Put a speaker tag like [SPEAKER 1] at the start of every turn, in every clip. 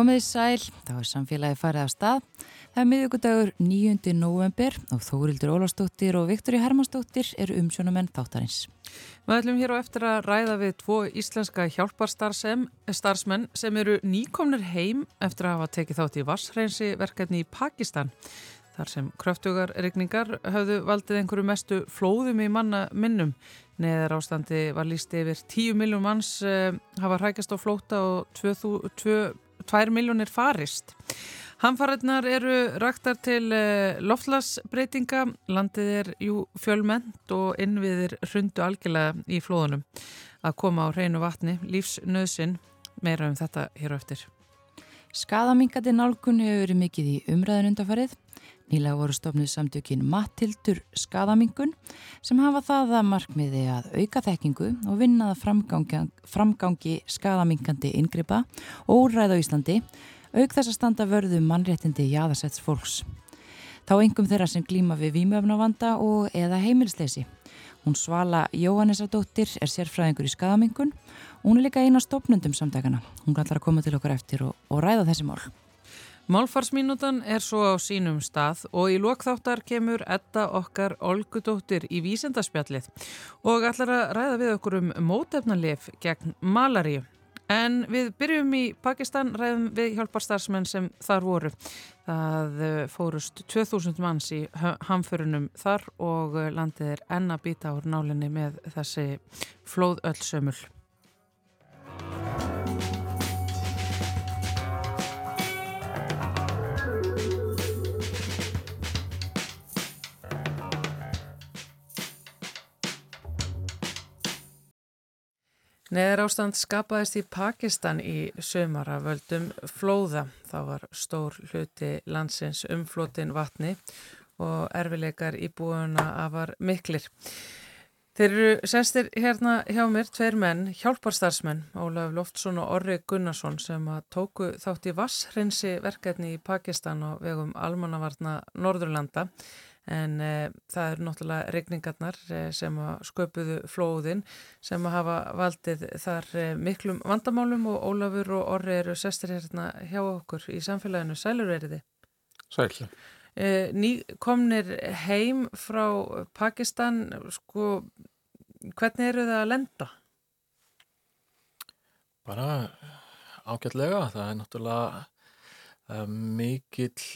[SPEAKER 1] Komiði sæl, þá er samfélagi farið af stað. Það er miðugudagur 9. november og Þórildur Ólastóttir og Viktori Hermannstóttir eru umsjónumenn þáttarins.
[SPEAKER 2] Við ætlum hér á eftir að ræða við tvo íslenska hjálparstarfsmenn sem eru nýkomnir heim eftir að hafa tekið þátt í vassreinsi verkefni í Pakistan. Þar sem kröftugar regningar hafðu valdið einhverju mestu flóðum í manna minnum. Neðar ástandi var líst yfir 10 miljón manns eh, hafa hrækast á flóta og 2 miljónir farist. Hamfariðnar eru raktar til eh, loftlasbreytinga, landið er jú fjölment og innviðir hrundu algjörlega í flóðunum að koma á hreinu vatni, lífsnöðsin, meira um þetta hér á eftir.
[SPEAKER 1] Skaðamingandi nálgun hefur verið mikið í umræðin undarfarið. Nýlega voru stofnuð samtökin Mattildur Skaðamingun sem hafa það að markmiði að auka þekkingu og vinnaða framgangi, framgangi skaðamingandi yngripa og úrræð á Íslandi auk þess að standa vörðu um mannréttindi jáðasetts fólks. Þá engum þeirra sem glýma við výmöfnavanda og eða heimilsleysi. Hún Svala Jóhannesadóttir er sérfræðingur í skadamingun og hún er líka eina stopnundum samtakana. Hún kallar að koma til okkar eftir og, og ræða þessi mál.
[SPEAKER 2] Málfarsminútan er svo á sínum stað og í lokþáttar kemur Edda okkar Olgudóttir í vísendarspjallið og allar að ræða við okkur um mótefnalif gegn malaríu. En við byrjum í Pakistan, ræðum við hjálparstarfsmenn sem þar voru. Það eh, fórust 2000 manns í hamförunum þar og landið er enna býta úr nálinni með þessi flóðöllsömmul. Neðar ástand skapaðist í Pakistan í sömara völdum flóða. Það var stór hluti landsins umflotin vatni og erfileikar íbúuna afar miklir. Þeir eru sestir hérna hjá mér, tveir menn, hjálparstarfsmenn, Ólaf Loftsson og Orri Gunnarsson sem að tóku þátt í vasshreinsi verkefni í Pakistan og vegum almannavarna Norðurlanda en e, það eru náttúrulega regningarnar e, sem sköpuðu flóðin sem hafa valdið þar e, miklum vandamálum og Ólafur og Orri eru sestir hérna hjá okkur í samfélaginu. Sælur veriði?
[SPEAKER 3] Sæl.
[SPEAKER 2] Ný komnir heim frá Pakistan, sko, hvernig eru það að lenda?
[SPEAKER 3] Bara ágætlega, það er náttúrulega mikill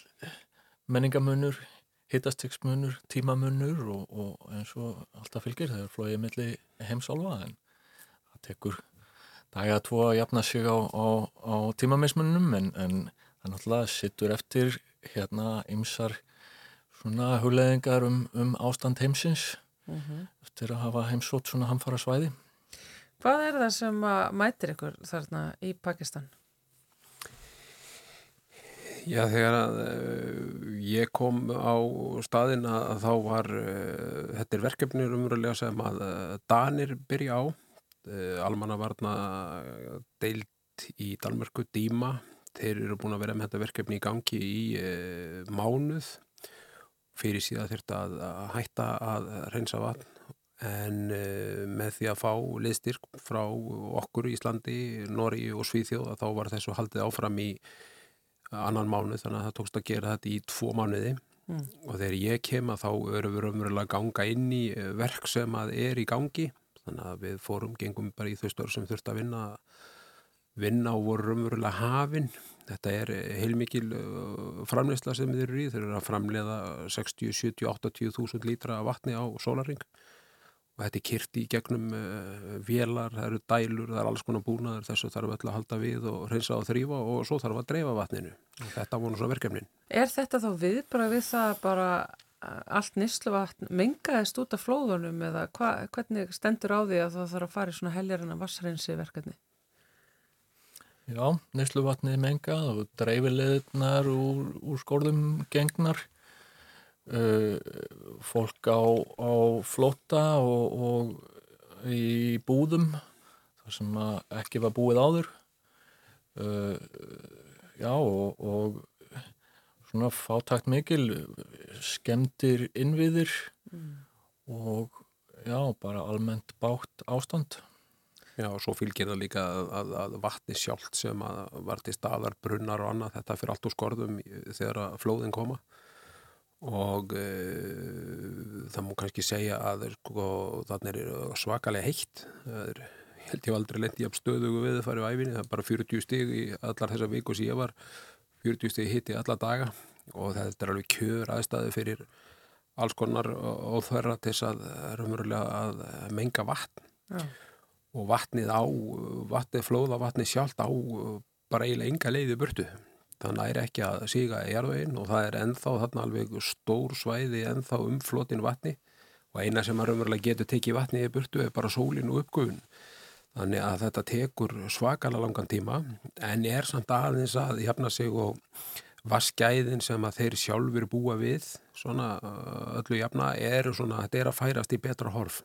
[SPEAKER 3] menningamunur hittastegsmunur, tímamunur og, og eins og alltaf fylgir þegar flóið milli heimsálfa en það tekur daga að tvo að jafna sig á, á, á tímamismunum en, en það náttúrulega sittur eftir hérna ymsar svona huleðingar um, um ástand heimsins mhm. -huh. eftir að hafa heimsótt svona hamfara svæði.
[SPEAKER 2] Hvað er það sem mætir ykkur þarna í Pakistan?
[SPEAKER 4] Já, þegar að, uh, ég kom á staðin að þá var, uh, þetta er verkefni umverulega sem að uh, Danir byrja á, almannavarna deilt í Dalmörku Díma, þeir eru búin að vera með þetta verkefni í gangi í mánuð, fyrir síðan þurft að hætta að reynsa vatn. En með því að fá liðstyrk frá okkur í Íslandi, Nóri og Svíþjóð að þá var þessu haldið áfram í annan mánuð þannig að það tókst að gera þetta í tvo mánuði. Mm. og þegar ég kem að þá erum við raunverulega að ganga inn í eh, verk sem að er í gangi. Þannig að við fórum, gengum bara í þau stöður sem þurft að vinna vinna og voru raunverulega hafinn þetta er heilmikil eh, framleysla sem við erum í, þeir eru að framleiða 60, 70, 80 þúsund lítra vatni á sólaring og þetta er kyrti í gegnum uh, vélar, það eru dælur, það er alls konar búnaður þessu þarf öll að halda við og reynsa og þrýfa og svo þarf að dreifa vatninu og þetta voru svo verkefnin.
[SPEAKER 2] Er þetta þá við bara við það bara allt nýsluvatn mengaðist út af flóðunum eða hva, hvernig stendur á því að það þarf að fara í svona heljarina vassreinsi verkefni?
[SPEAKER 3] Já, nýsluvatnið mengað og dreifileðnar úr, úr skórðum gengnar fólk á, á flótta og, og í búðum þar sem ekki var búið áður. Uh, já og, og svona fátakt mikil skemdir innviðir mm. og já bara almennt bátt ástand.
[SPEAKER 4] Já, og svo fylgir það líka að, að, að vatni sjálft sem að var til staðar, brunnar og annað, þetta fyrir allt úr skorðum þegar að flóðin koma og e, það múi kannski segja að sko, þannig er svakalega heitt, það er held ég aldrei lendi af stöðugu við það farið á æfinni, það er bara 40 stig í allar þessa viku sem ég var. 40 stig hitti alla daga. Og þetta er alveg kjör aðstæði fyrir alls konar óþverra til þess að, að menga vatn. Já. og vatnið á vatnið flóða, vatnið sjálft á bara eiginlega enga leiði burtu þannig er ekki að síga í jarðveginn og það er enþá þarna alveg stór svæði enþá um flotin vatni og eina sem að raunverulega getur tekið vatni í burtu er bara sólin og uppgöfun Þannig að þetta tekur svakala langan tíma en er samt aðeins að jafna sig og vaskæðin sem að þeir sjálfur búa við, svona öllu jafna, er svona, þetta er að færast í betra horf.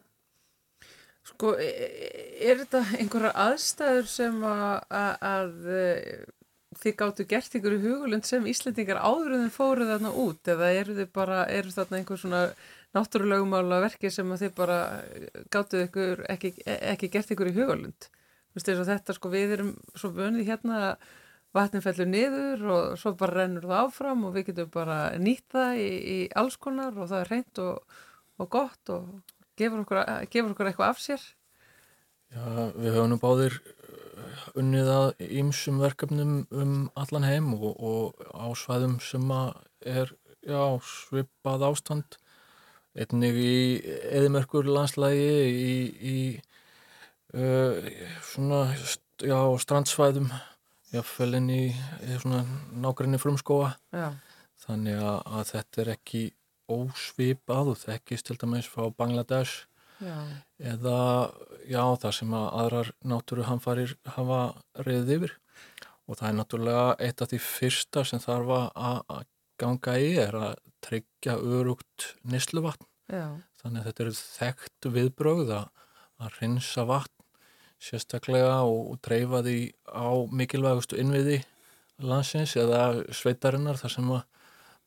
[SPEAKER 2] Sko, e, e, er þetta einhverja aðstæður sem að, að, að þið gáttu gert ykkur í hugulund sem Íslandingar áður en þið fóruð þarna út? Eða eru þið bara, eru þarna einhver svona náttúrulegumála verki sem þið bara gáttu ykkur ekki, ekki gert ykkur í hugalund þetta sko við erum svo vönið hérna að vatnin fellur niður og svo bara rennur það áfram og við getum bara nýtt það í, í alls konar og það er reynd og, og gott og gefur okkur, gefur okkur eitthvað af sér.
[SPEAKER 3] Já, við höfum nú báðir unnið að ímsum verkefnum um allan heim og, og á svæðum sem er já, svipað ástand. Einnig í eðimerkur landslægi í, í uh, svona já, strandsvæðum jáfnvelin í, í svona nákvæmni frumskóa já. þannig að, að þetta er ekki ósvipað og þekkist til dæmis frá Bangladesh já. eða já það sem að aðrar náttúru hanfarir hafa reyðið yfir og það er náttúrulega eitt af því fyrsta sem þarf að ganga í er að tryggja örugt nýsluvatn þannig að þetta eru þekkt viðbrögð að rinsa vatn sérstaklega og, og dreifa því á mikilvægustu innviði landsins eða sveitarinnar þar sem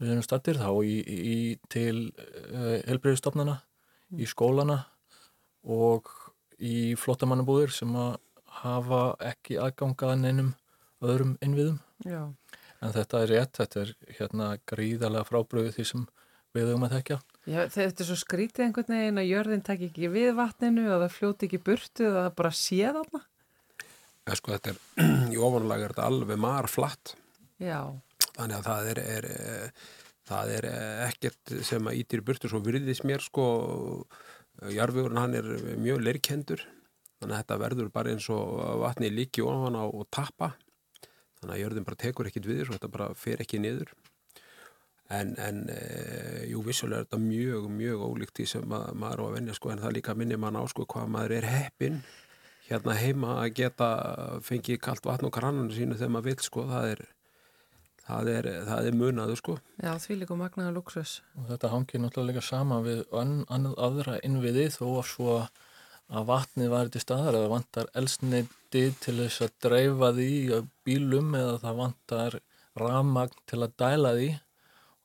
[SPEAKER 3] við erum stattir þá í, í, til uh, helbreyðistofnana, mm. í skólana og í flottamannabúðir sem að hafa ekki aðgangaðan einum öðrum innviðum Já. en þetta er rétt, þetta er hérna gríðarlega frábröðu því sem við höfum að þekka
[SPEAKER 2] Já, þetta er svo skrítið einhvern veginn að jörðin takk ekki við vatninu og það fljóti ekki burtu og það bara sé þarna.
[SPEAKER 4] Ja, sko, þetta er, í ofanlega er þetta alveg marflatt.
[SPEAKER 2] Já.
[SPEAKER 4] Þannig að það er, er, það er ekkert sem að ítir burtu svo virðis mér, sko, jarðvegurinn hann er mjög leirkendur, þannig að þetta verður bara eins og vatni líki ofan á og tappa, þannig að jörðin bara tekur ekkit við og þetta bara fer ekki niður. En, en e, jú, vissulega er þetta mjög, mjög ólíkt því sem mað, maður á að venja sko, en það líka minnir mann á sko hvað maður er heppin hérna heima að geta fengið kallt vatn og krannunum sínu þegar maður vil sko, það er það er, það er munaðu sko.
[SPEAKER 2] Já, því líka magnaða luxus
[SPEAKER 3] og þetta hangir náttúrulega sama við annað aðra innviði þó að svo að vatnið var til staðar eða vantar elsneiti til þess að dreifa því bílum eða það vantar ramagn til að dæla því.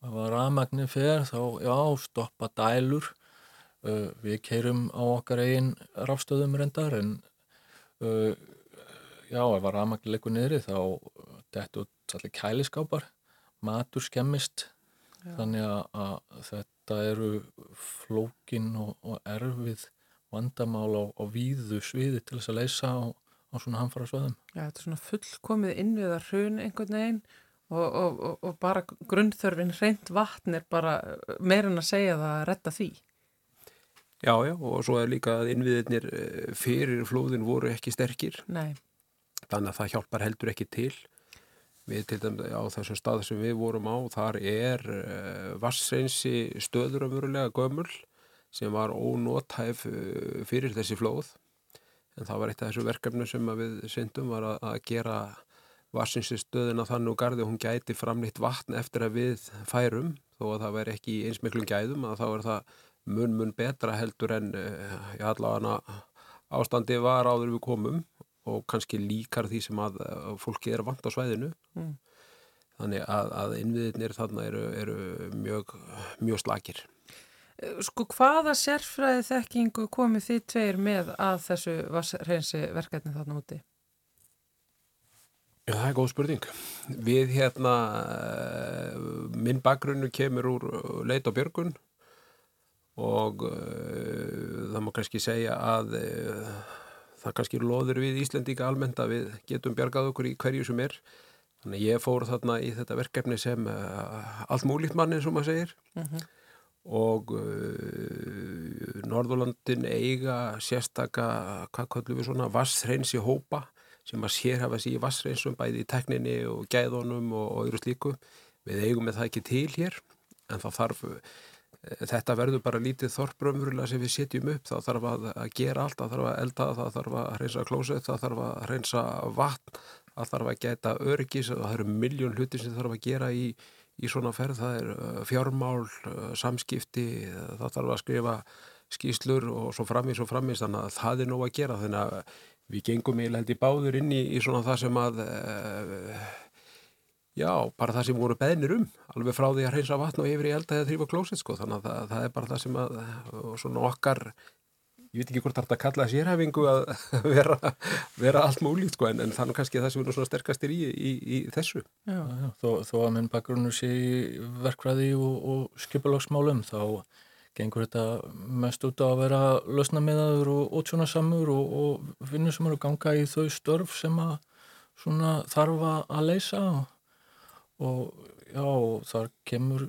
[SPEAKER 3] Ef að rafmagnir fer þá já, stoppa dælur. Uh, við keirum á okkar eigin rafstöðum reyndar en uh, já, ef að rafmagnir leikur niðri þá þetta er allir kæliskápar matur skemmist já. þannig að, að þetta eru flókin og, og erfið vandamál á, á víðu sviði til þess að leysa á, á svona hanfara svöðum.
[SPEAKER 2] Já, þetta er svona fullkomið innviðar hrun einhvern veginn og, og, og bara grunnþörfin reynd vatn er bara meirinn að segja það að retta því
[SPEAKER 4] Já, já, og svo er líka að innviðinir eh, fyrir flóðin voru ekki sterkir
[SPEAKER 2] Nei.
[SPEAKER 4] þannig að það hjálpar heldur ekki til við til dæmis á þessum stað sem við vorum á, þar er uh, vassreinsi stöður ömurulega gömul sem var ónótæf uh, fyrir þessi flóð. En það var eitt af þessu verkefnu sem við syndum var að, gera varsinsistöðina þannig og gardi og hún gæti framlýtt vatn eftir að við færum. Þó að það væri ekki einsmiklum gæðum að þá er það mun mun betra heldur en uh, allavega ástandi var áður við komum og kannski líkar því sem að, fólki er vant á svæðinu mm. þannig að, að innviðinir þarna eru, eru mjög, mjög slakir
[SPEAKER 2] Sko hvaða sérfræði þekkingu komið þið tveir með að þessu reynsi verkefni þarna úti?
[SPEAKER 4] Já, það er góð spurning. Við hérna, eh, minn bakgrunnu kemur úr leit á björgun og það má kannski segja að það kannski loður við Íslandíka almennt að við getum bjargað okkur í hverju sem er. Þannig ég fór þarna í þetta verkefni sem uh, allt múlíkt manni, sem maður segir. -huh. Mhm. Og Norðurlandin eiga sérstaka, hvað kallum við svona, vassreins í hópa sem að sér í vassreinsum bæði í tekninni og gæðunum og, og öðru slíku. Við eigum með það ekki til hér en það þarf þetta verður bara lítið þorprömmurlega sem við setjum upp, þá þarf að, gera allt, það þarf að elda, það þarf að reynsa klósett, það þarf að reynsa vatn, það þarf að geta öryggis, það eru miljón hluti sem það þarf að gera í, í svona ferð, það er uh, fjármál, uh, samskipti, það þarf að skrifa skýslur og svo framins og framins, þannig að það er nóg að gera, þannig að við gengum í báður inn í, í svona það sem að uh, Já, bara það sem voru beðnir um, alveg frá því að hreinsa vatn og yfir í elda eða þrýfa klósett sko, þannig að það, það er bara það sem að, svona okkar, ég veit ekki hvort það er að kalla sérhæfingu að vera, vera allt múlít sko, en, en þannig kannski það sem er svona sterkastir í, í, í þessu.
[SPEAKER 3] Já, já, þó, þó að minn bakgrunnu sé verkfræði og, og skipalagsmálum, þá gengur þetta mest út á að vera lausnamiðaður og ótsjónasamur og, og vinnur sem eru ganga í þau störf sem að svona þarfa að leysa og og já, þar kemur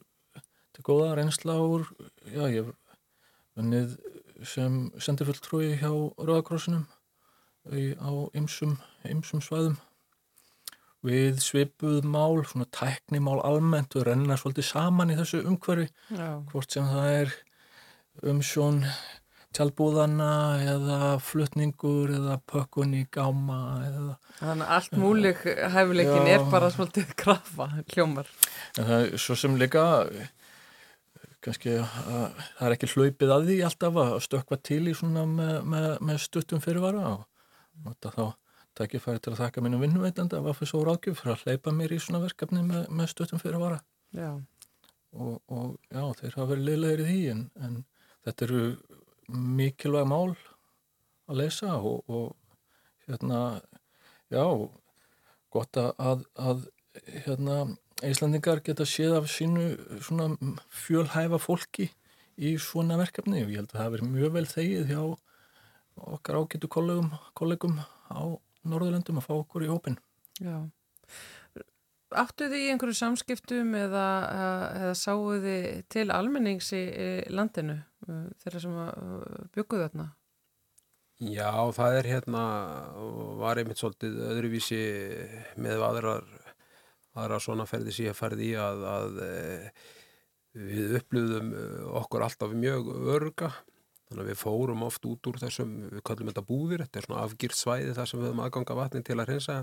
[SPEAKER 3] til góða reynsla úr, já, ég hef vennið sem sendirfulltrúi hjá Rauðakrossinum á ymsum svæðum við svipuð mál, svona tæknimál almennt og renna svolítið saman í þessu umhverfi, já. hvort sem það er umsjón tjálbúðana eða flutningur eða pökkun í gáma eða...
[SPEAKER 2] Þannig að allt múlik hæfuleikin er bara svolítið krafa hljómar.
[SPEAKER 3] En það er svo sem líka kannski að það er ekki hlaupið að því alltaf að stökka til í svona með, með, með stuttum fyrirvara og þá takkifæri til að þakka mínu vinnuveitanda að vafa svo rákjöf fyrir að hleypa mér í svona verkefni með, með stuttum fyrirvara. Og, og já, þeir hafa verið leiðilegir í því en, en þetta eru mikilvæg mál að leysa og, og hérna, já, gott að, að hérna, Íslandingar geta séð af sínu svona fjölhæfa fólki í svona verkefni og ég held að það hefur mjög vel þegið hjá okkar ágætu kollegum, kollegum á Norðurlöndum að fá okkur í hópin. Já.
[SPEAKER 2] Áttu þið í einhverju samskiptum eða, eða sáu þið til almennings í landinu þeirra sem bygguðu þarna?
[SPEAKER 4] Já, það er hérna, var einmitt svolítið öðruvísi með aðrar, aðrar svona ferði ég ferði í að, að við upplöðum okkur alltaf mjög örga þannig að við fórum oft út úr þessum, við kallum þetta búðir, þetta er svona afgýrt svæði þar sem við höfum aðganga vatni til að hreinsa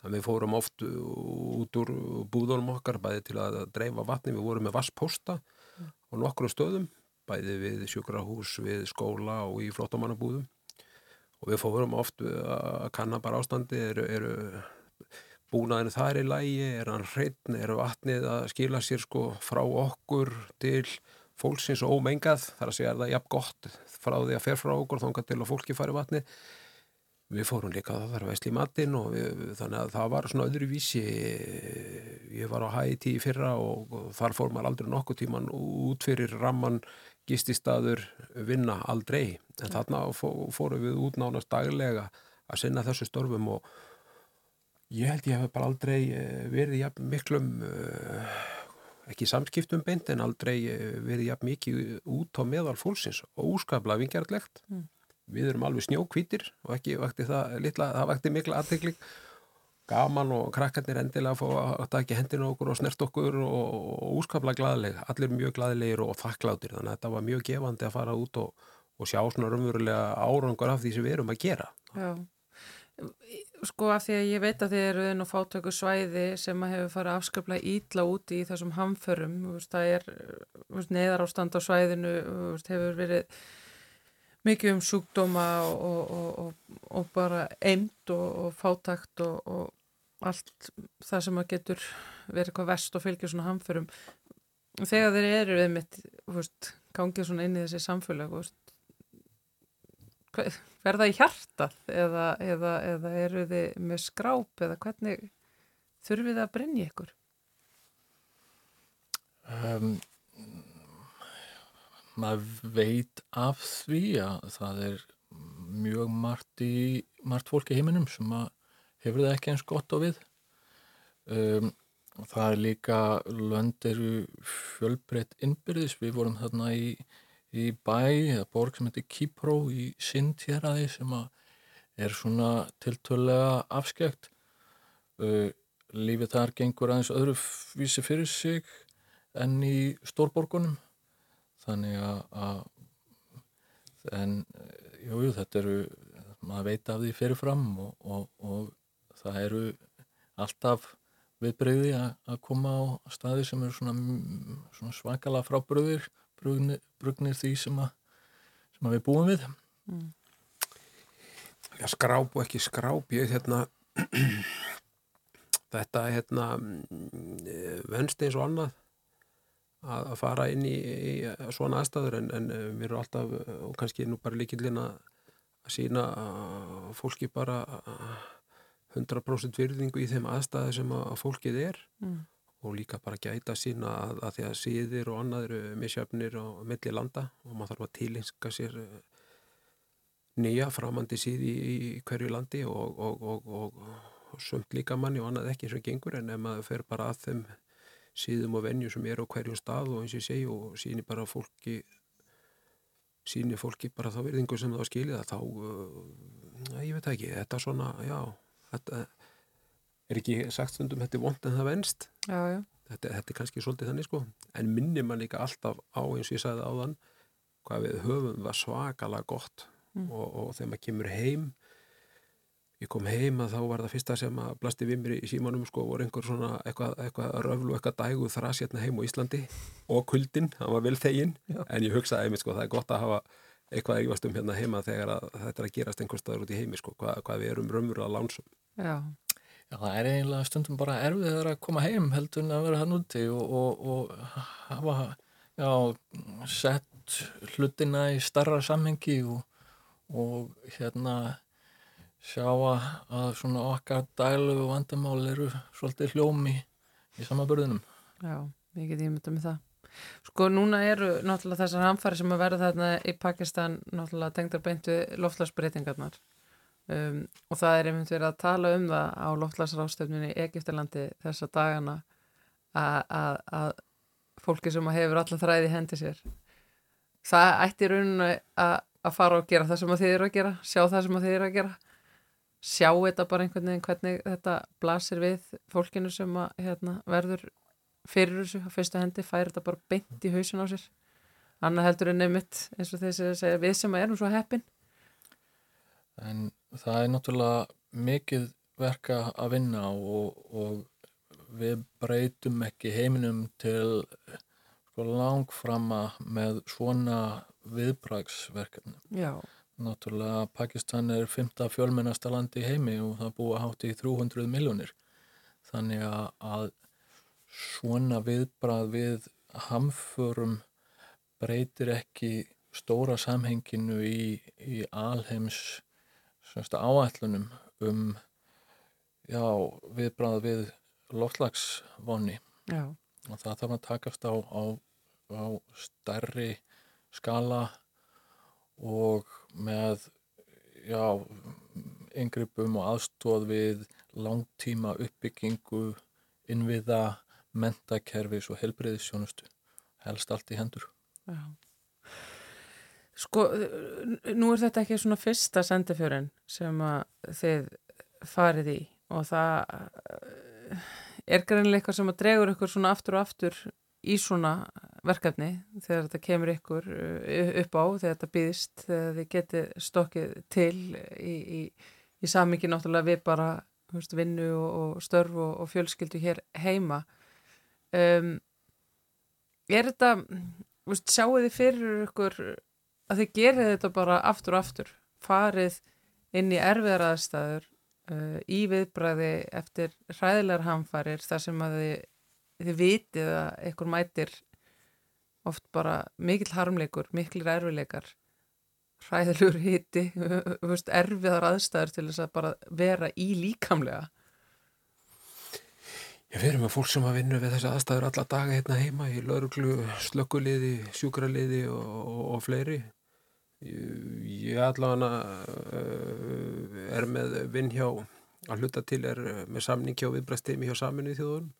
[SPEAKER 4] Þannig við fórum oft út úr búðunum okkar bæði til að dreifa vatni. Við vorum með vasspósta mm. á nokkru stöðum, bæði við sjukrahús, við skóla og í flottamannabúðum. Og við fórum oft að kanna bara ástandi, eru, eru búnaðinu þar í lægi, er hann hreitn, eru vatnið að skila sér sko frá okkur til fólksins ómengað. Það er að segja að það er jafn gott frá því að fer frá okkur þángar til að fólki fari vatnið Við fórum líka að var veist í matinn og við, þannig að það var svona öðru vísi. Ég var á Haiti í fyrra og, og þar fór maður aldrei nokkuð tíman út fyrir ramman gististaður vinna aldrei. En þarna fórum við út nánast daglega að sinna þessu störfum og ég held ég hef bara aldrei eh, verið jafn miklum, eh, ekki samskiptum beint en aldrei eh, verið jafn mikið út á meðal fólksins og úskaplega vingjartlegt. Mm við erum alveg snjókvítir og ekki vakti það litla, það vakti mikla aðtegling gaman og krakkarnir endilega að fá að taka hendina okkur og snert okkur og, og úskapla glæðileg, allir mjög glæðilegir og þakkláttir, þannig að þetta var mjög gefandi að fara út og, og sjá svona raunverulega árangur af því sem við erum að gera. Já,
[SPEAKER 2] sko af því að ég veit að þið eru og fátöku svæði sem að hefur farið afskaplega ítla úti í þessum hamförum, það er neðar ástand á svæðinu hefur verið mikið um sjúkdóma og, og, og bara eind og fátakt og allt það sem að getur verið eitthvað vest og fylgjur svona hamförum þegar þeir eru einmitt, veist, gangið svona inn í þessi samfélag verða í hjartað eða, eða, eða eru þið með skráp eða hvernig þurfið það að brenni ykkur?
[SPEAKER 3] Um, maður veit af því að það er mjög margt í margt fólk í heiminum sem hefur það ekki eins gott á við. Um, það er líka lönd eru fjölbreytt innbyrðis, við vorum þarna í, í bæ eða borg sem heitir Kipró í Sintjeraði sem er svona tiltölega afskekt. Uh, lífið þar gengur aðeins öðru vísi fyrir sig enn í stórborgunum þannig að en jú, þetta eru maður veit af því fyrirfram og, og, og það eru alltaf viðbreyði að koma á staði sem eru svona, svona svakala frábröðir brugnir, brugnir því sem, að, sem að við búum við mm.
[SPEAKER 4] Já, skráp og ekki skráp ég hérna þetta hérna venst eins og annað að fara inn í, í svona aðstæður en, en eh, við erum alltaf eh, og kannski nú bara líkillin að sína fólki bara 100% virðingu í þeim aðstæðu sem að fólkið er mm. og líka bara gæta sína að, að því að síðir og annað eru misjöfnir og milli landa og maður þarf að tilinska sér eh, nýja framandi síði í, í hverju landi og, og, og, og sömt líka manni og annað ekki sem gengur en ef maður fer bara að þeim síðum og vennju sem er á hverjum stað og eins og ég segi og síni bara fólki síni fólki bara þá verðingu sem það skilja þá uh, ég veit ekki, þetta er svona já, þetta er ekki sagt stundum þetta er vond en það venst
[SPEAKER 2] já, já.
[SPEAKER 4] Þetta, þetta er kannski svolítið þannig sko en minnir mann líka alltaf á eins og ég sagði áðan hvað við höfum var svakalega gott mm. og, og þegar maður kemur heim ég kom heim að þá var það fyrsta sem að blasti við mér í símanum sko voru einhver svona eitthvað, eitthvað röflu, eitthvað dægu þrás hérna heim á Íslandi og kuldin, það var vel þegin Já. en ég hugsaði einmitt sko það er gott að hafa eitthvað eigast um hérna heima þegar þetta er að gerast einhver staður út í heimi sko hvað, hvað við erum raunverulega lánsum
[SPEAKER 2] Já.
[SPEAKER 3] Já, það er eiginlega stundum bara erfið að koma heim heldur en að vera hann úti og, og, og hafa já, sett hlutina í starra samhengi og, og hérna sjá að svona okkar dælu vandamál eru svolítið hljómi í samaburðinum.
[SPEAKER 2] Já, ég get ímynda með það. Sko núna eru náttúrulega þessar hamfari sem að verða þarna í Pakistan náttúrulega tengdar beintu loftlagsbreytingarnar um, og það er einmitt verið að tala um það á loftlagsrástefninu í Egiptalandi þessa dagana að fólki sem hefur alla þræði hendi sér það ætti rauninu að fara og gera það sem þið eru að gera, sjá það sem þið eru að gera sjá þetta bara einhvern veginn hvernig þetta blasir við fólkinu sem að, hérna, verður fyrir þessu á fyrsta hendi, færi þetta bara beint í hausin á sér. Annað heldur en nefnitt eins og þessi að segja við sem erum svo heppin.
[SPEAKER 3] En það er náttúrulega mikið verka að vinna og, og við breytum ekki heiminum til sko, langframma með svona viðbragsverkefni
[SPEAKER 2] Já
[SPEAKER 3] Náttúrulega Pakistan er fymta fjölmennasta landi í heimi og það búa hátt í 300 miljónir. Þannig að svona viðbrað við hamförum breytir ekki stóra samhenginu í, í alheims áætlunum um já, viðbrað við loftlagsvonni. Og það þarf að takast á, á, á stærri skala og með já, yngrypum og aðstóð við langtíma uppbyggingu innviða, mentakerfis og helbreyðisjónustu helst allt í hendur já.
[SPEAKER 2] Sko, nú er þetta ekki svona fyrsta sendifjörun sem að þið farið í og það er greinlega eitthvað sem að dregur ykkur svona aftur og aftur í svona verkefni þegar þetta kemur ykkur uh, upp á þegar þetta býðist, þegar þið getið stokkið til í, í, í samingi náttúrulega við bara veist, vinnu og, og störf og, og fjölskyldu hér heima. Um, er þetta veist, sjáu þið fyrir ykkur að þið gerið þetta bara aftur og aftur farið inn í erfiðaraðstæður uh, í viðbræði eftir hræðilegar hamfarir þar sem að þið þið vitið að einhver mætir oft bara mikill harmleikur, mikil erfileikar hræðilegur hiti erfiðar aðstæður til þess að bara vera í líkamlega
[SPEAKER 4] Ég fyrir með fólk sem að vinna við þessi aðstæður alla daga hérna heima í lauruglu, slökkuliði, sjúkraliði og, og, og fleiri. Ég, allavega uh, er með vinn hjá að hluta til er með samning hjá viðbræstimi hjá saminu í þjóðunum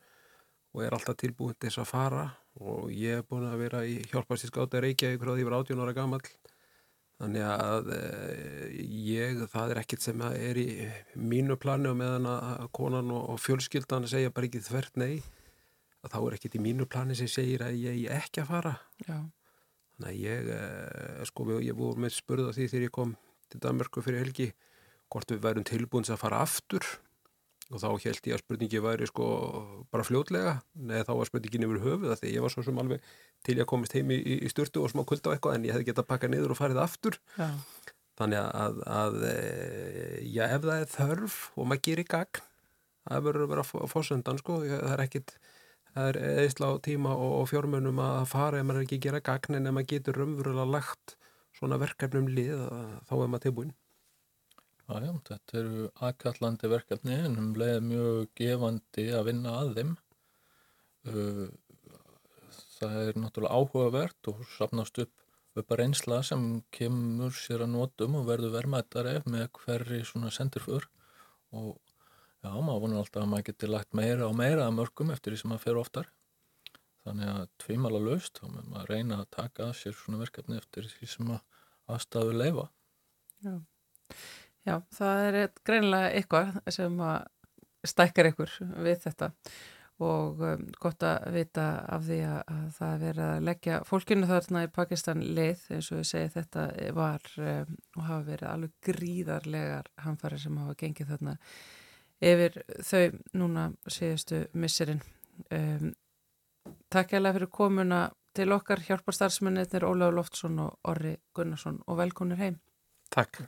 [SPEAKER 4] og er alltaf tilbúin til þess að fara. Og ég er búin að vera í hjálparstískáta Reykjavík frá því að ég var 18 ára gammal þannig að e, ég, það er ekkert sem er í mínu plani og meðan að konan og, og fjölskyldan segja bara ekki þvert nei að þá er ekkert í mínu plani sem segir að ég ekki að fara.
[SPEAKER 2] Já.
[SPEAKER 4] þannig að ég e, sko, ég voru með spurða því þegar ég kom til Danmarku fyrir helgi hvort við værum tilbúin að fara aftur og þá held ég að spurningi væri sko bara fljótlega, neða þá var spurningin yfir höfuð því ég var svo sem alveg til ég að komist heim í, í styrtu og smá kulda á eitthvað en ég hefði gett að pakka niður og farið aftur.
[SPEAKER 2] Já.
[SPEAKER 4] þannig að, að e, já, ef það er þörf og maður gerir gagn það verður að vera fórsöndan sko, það er ekkit það er eðisla á tíma og, og fjármönum að fara ef maður ekki gera gagn en ef maður getur raunverulega lagt svona verkefnum lið þá er maður tilbúin
[SPEAKER 3] Já, já, þetta eru aðkallandi verkefni en um leið mjög gefandi að vinna að þeim. Uh, það er náttúrulega áhugavert og sapnast upp upp að reynsla sem kemur sér að nótum og verður vermaðtari með hverri svona sendirfur og já, maður vonur alltaf að maður getur lagt meira og meira að mörgum eftir því sem maður fer oftar. Þannig að tvímala löst, þá maður reyna að taka að sér svona verkefni eftir því sem að aðstafu leifa.
[SPEAKER 2] Já. Já, það er greinlega eitthvað sem stækkar ykkur við þetta. Og um, gott að vita af því að, að það er verið að leggja fólkinu þarna í Pakistan leið eins og ég segi þetta var um, og hafa verið alveg gríðarlegar hamfari sem hafa gengið þarna yfir þau núna síðustu misserinn um, Takk alveg fyrir komuna til okkar hjálparstarfsmennir Ólaður Loftsson og Orri Gunnarsson og velkonur heim.
[SPEAKER 4] Takk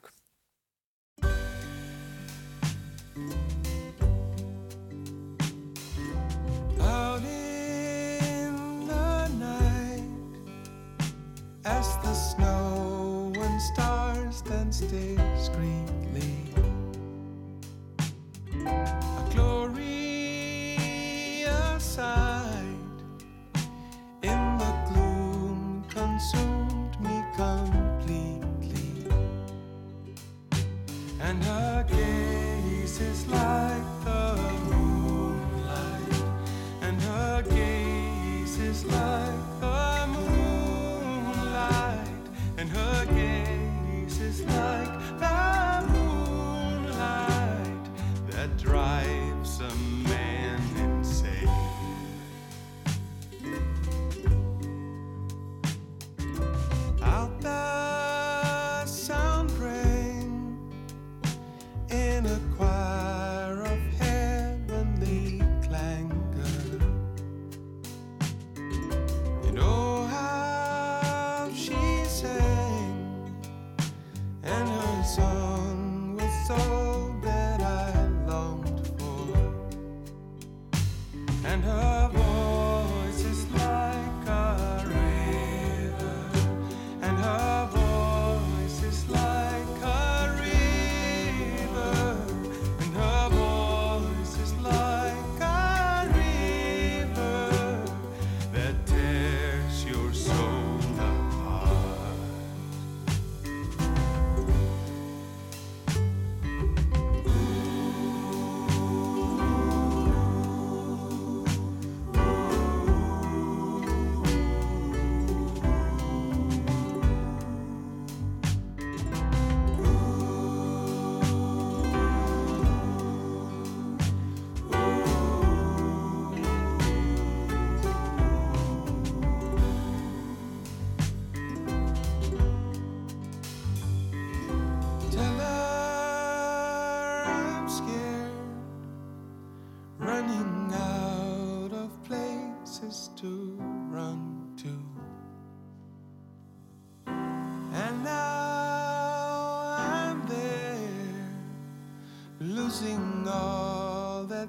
[SPEAKER 5] the snow and stars stand discreetly. A glorious sight in the gloom consumed me completely, and her gaze is like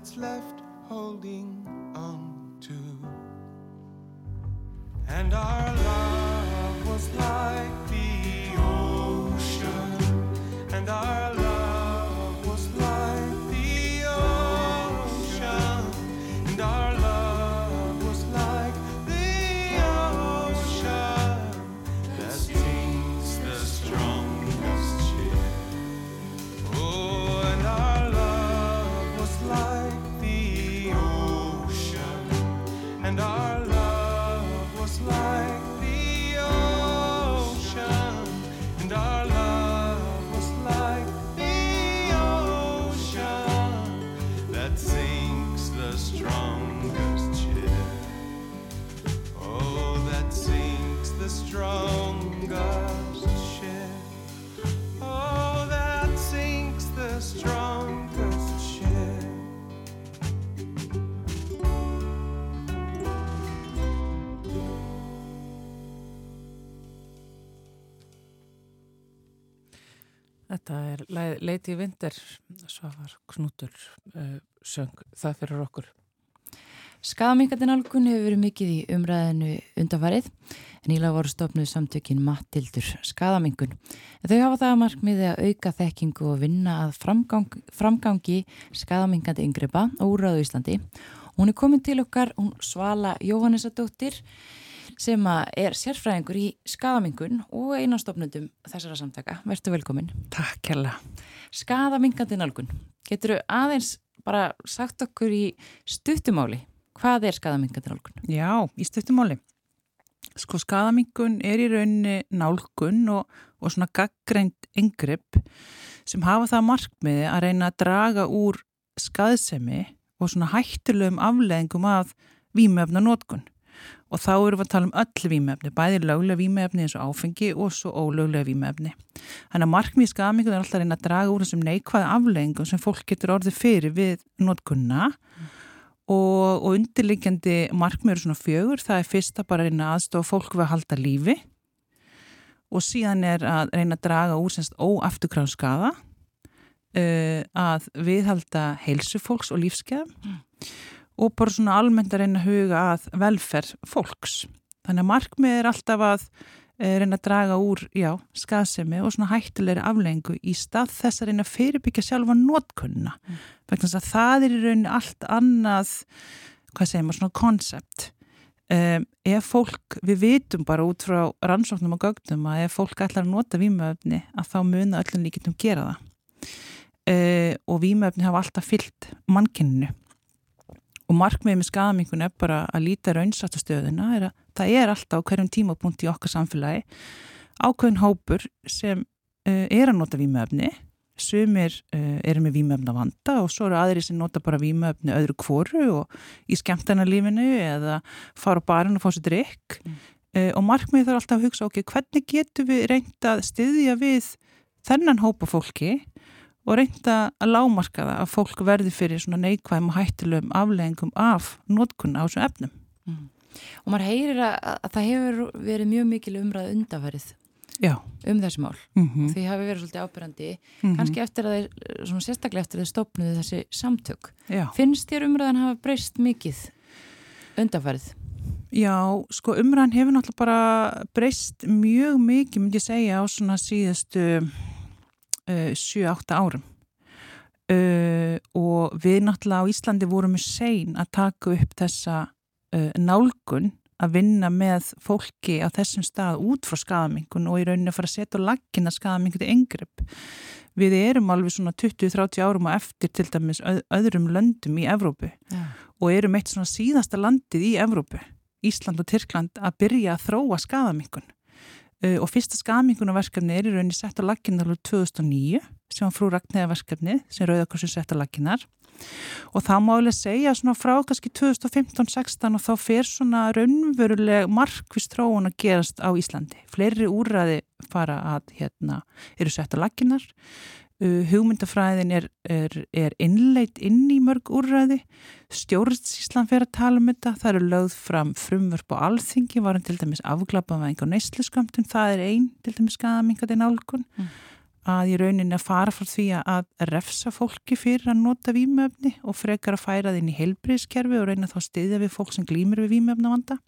[SPEAKER 5] let's Lady Winter, Svavar Knútur uh, söng það fyrir okkur.
[SPEAKER 1] Skaðamingandi nálgun hefur verið mikið í umræðinu undafarið en íla voru stofnuð samtökin Mattildur skaðamingun. En þau hafa það að markmiði að auka þekkingu og vinna að framgang, framgangi skaðamingandi yngripa og úrraðu Íslandi. Hún er komin til okkar, hún Svala Jóhannesadóttir sem er sérfræðingur í skaðamingun og einastofnundum þessara samtaka. Vertu velkomin.
[SPEAKER 5] Takk hella.
[SPEAKER 1] Skaðamingandi nálgun. Getur aðeins bara sagt okkur í stuttumáli hvað er skaðamingandi nálgun?
[SPEAKER 6] Já, í stuttumáli. Sko skadamingun er í rauninni nálgun og, og svona gaggreind yngripp sem hafa það markmiði að reyna að draga úr skaðsemi og svona hættulegum afleðingum af vímefna nótkun. Og þá erum við að tala um öll vímefni, bæði löglega vímefni eins og áfengi og svo ólöglega vímefni. Þannig að markmiði skadamingun er alltaf að reyna að draga úr þessum neikvæða afleðingum sem fólk getur orðið fyrir við nótkunna og, og undirliggjandi markmið eru svona fjögur, það er fyrst að bara reyna aðstofa fólk við að halda lífi. Og síðan er að reyna að draga úr semst óafturkráð skada uh, að viðhalda heilsu fólks og lífskeðum og bara svona almennt að reyna að huga að velferð fólks. Þannig að markmið er alltaf að uh, reyna að draga úr, já, skaðsemi og svona hættulegri aflengu í stað þess að reyna að fyrirbyggja sjálfa nótkunna. Mm. Vegna þess að það er í rauninni allt annað, hvað segir maður, svona konsept. Um, ef fólk, við vitum bara út frá rannsóknum og gögnum að ef fólk ætlar að nota vímöfni að þá muna öllum líkitum gera það. Uh, og vímöfni hafa alltaf fyllt mannkinninu og markmiðið með skadamingun er bara að líta raunsáttu stöðuna er að það er alltaf hverjum tímapunkt í okkar samfélagi ákveðin hópur sem uh, er að nota vímöfni sumir uh, eru með vímöfna vanda og svo eru aðri sem nota bara vímöfni öðru kvoru og í skemmtarnalífinu eða fara á barinn og fá sér drikk mm. uh, og markmiðið þarf alltaf að hugsa ok, hvernig getum við reynda að styðja við þennan hópa fólki og reynda að lámarka það að fólk verði fyrir svona neikvæm og hættilegum afleggingum af nótkunna á þessum efnum.
[SPEAKER 1] Mm. Og maður heyrir að, að það hefur verið mjög mikil umræð undafarið
[SPEAKER 6] Já.
[SPEAKER 1] um þessi mál.
[SPEAKER 6] Mm -hmm.
[SPEAKER 1] Því hafi verið svolítið ábyrjandi,
[SPEAKER 6] Mm -hmm.
[SPEAKER 1] kannski eftir að þeir, svona sérstaklega eftir að þeir stopnuðu þessi samtök.
[SPEAKER 6] Já.
[SPEAKER 1] Finnst þér umræðan hafa breyst mikið undafarið?
[SPEAKER 6] Já, sko umræðan hefur náttúrulega bara breyst mjög mikið, myndi ég segja, á svona síðastu 7-8 árum. Uh, og við náttúrulega á Íslandi vorum við sein að taka upp þessa uh, nálgun að vinna með fólki á þessum stað út frá skadamingun og í rauninni að fara að setja á laggina skadamingun til yngripp. Við erum alveg svona 20-30 árum og eftir til dæmis öð, öðrum löndum í Evrópu
[SPEAKER 1] Já.
[SPEAKER 6] og erum eitt svona síðasta landið í Evrópu, Ísland og Tyrkland, að byrja að þróa skadamingun. Uh, og fyrsta skadamingunarverkefni er í rauninni sett á alveg 2009 sem frú Ragnæðaverkefni sem Rauðakursin sett á laginar og það má alveg segja svona frá kannski 2015-16 og þá fer svona raunveruleg markvist tróun að gerast á Íslandi. Fleiri úrraði fara að hérna eru sett á laginar uh, hugmyndafræðin er, er, er innleit inn í mörg úrraði stjórnsíslan fer að tala um þetta. Það eru lögð fram frumvörp og alþingi varum til dæmis afglapavæðing og neysluskömmtun, það er einn til dæmis skaðamingati nálgun. Mm. Að í rauninni að fara frá því að refsa fólki fyrir að nota vímöfni og frekar að færa það inn í heilbriðskerfi og reyna þá að styðja við fólk sem glýmir við vímöfnavanda.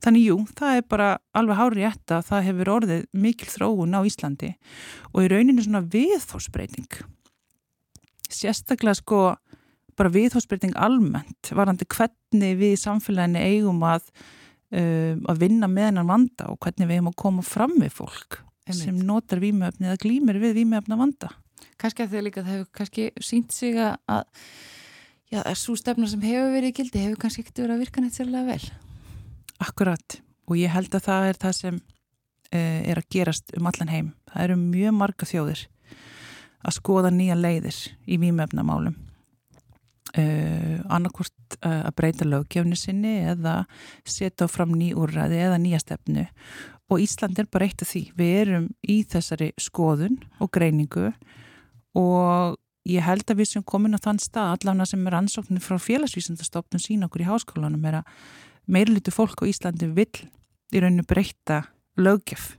[SPEAKER 6] Þannig jú, það er bara alveg hárið rétt að það hefur orðið mikil þróun á Íslandi og í rauninu svona viðhósbreyting. Sérstaklega sko bara viðhósbreyting almennt varandi hvernig við í samfélaginu eigum að, uh, að vinna með hennan vanda og hvernig við eigum að koma fram við fólk
[SPEAKER 1] Einmitt.
[SPEAKER 6] sem notar vímöfni eða glýmir við vímöfna vanda.
[SPEAKER 1] kannski að þau líka það hefur kannski sínt sig að já, að svo stefna sem hefur verið gildi hefur kannski ekkert verið að virka neitt sérlega vel
[SPEAKER 6] Akkurat og ég held að það er það sem uh, er að gerast um allan heim. Það eru mjög marga þjóðir að skoða nýja leiðir í vímöfnamálum. Uh, annarkvort uh, að breyta löggefni sinni eða setja fram ný úrræði eða nýja stefnu og Ísland er bara eitt af því. Við erum í þessari skoðun og greiningu og ég held að við sem komin á þann stað allavega sem er ansóknir frá félagsvísandastofnun sína okkur í háskólanum er að meirlutu fólk á Íslandi vill í rauninu breyta löggef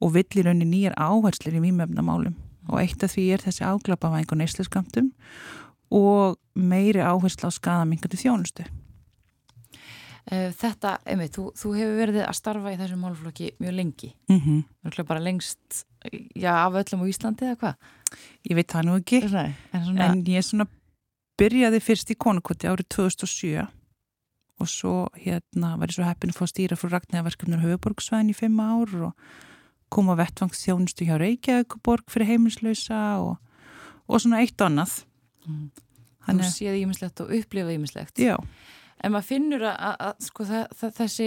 [SPEAKER 6] og vill í rauninu nýjar áherslir í výmöfnamálum og eitt af því er þessi áglapavæng og neysliskamtum og meiri áhersla á skadamingandi þjónustu.
[SPEAKER 1] Eh, Þetta, einmitt, þú, þú hefur verið að starfa í þessum málflokki mjög lengi.
[SPEAKER 6] Mm -hmm.
[SPEAKER 1] Örgulega bara lengst já, af öllum á Íslandi eða hvað?
[SPEAKER 6] Ég veit það nú ekki,
[SPEAKER 1] Nei, en svona,
[SPEAKER 6] en ég svona byrjaði fyrst í konukoti árið 2007 og svo hérna var ég svo heppin að fá að stýra frá Ragnæðaverkefnur höfuborgsvæðin í fimm ár og koma vettvangsþjónustu hjá Reykjavíkuborg fyrir heimilslausa og, og svona eitt og annað.
[SPEAKER 1] Mm. þú séð ímislegt og upplifað ímislegt
[SPEAKER 6] já,
[SPEAKER 1] en maður finnur að, að, að sko, það, það, þessi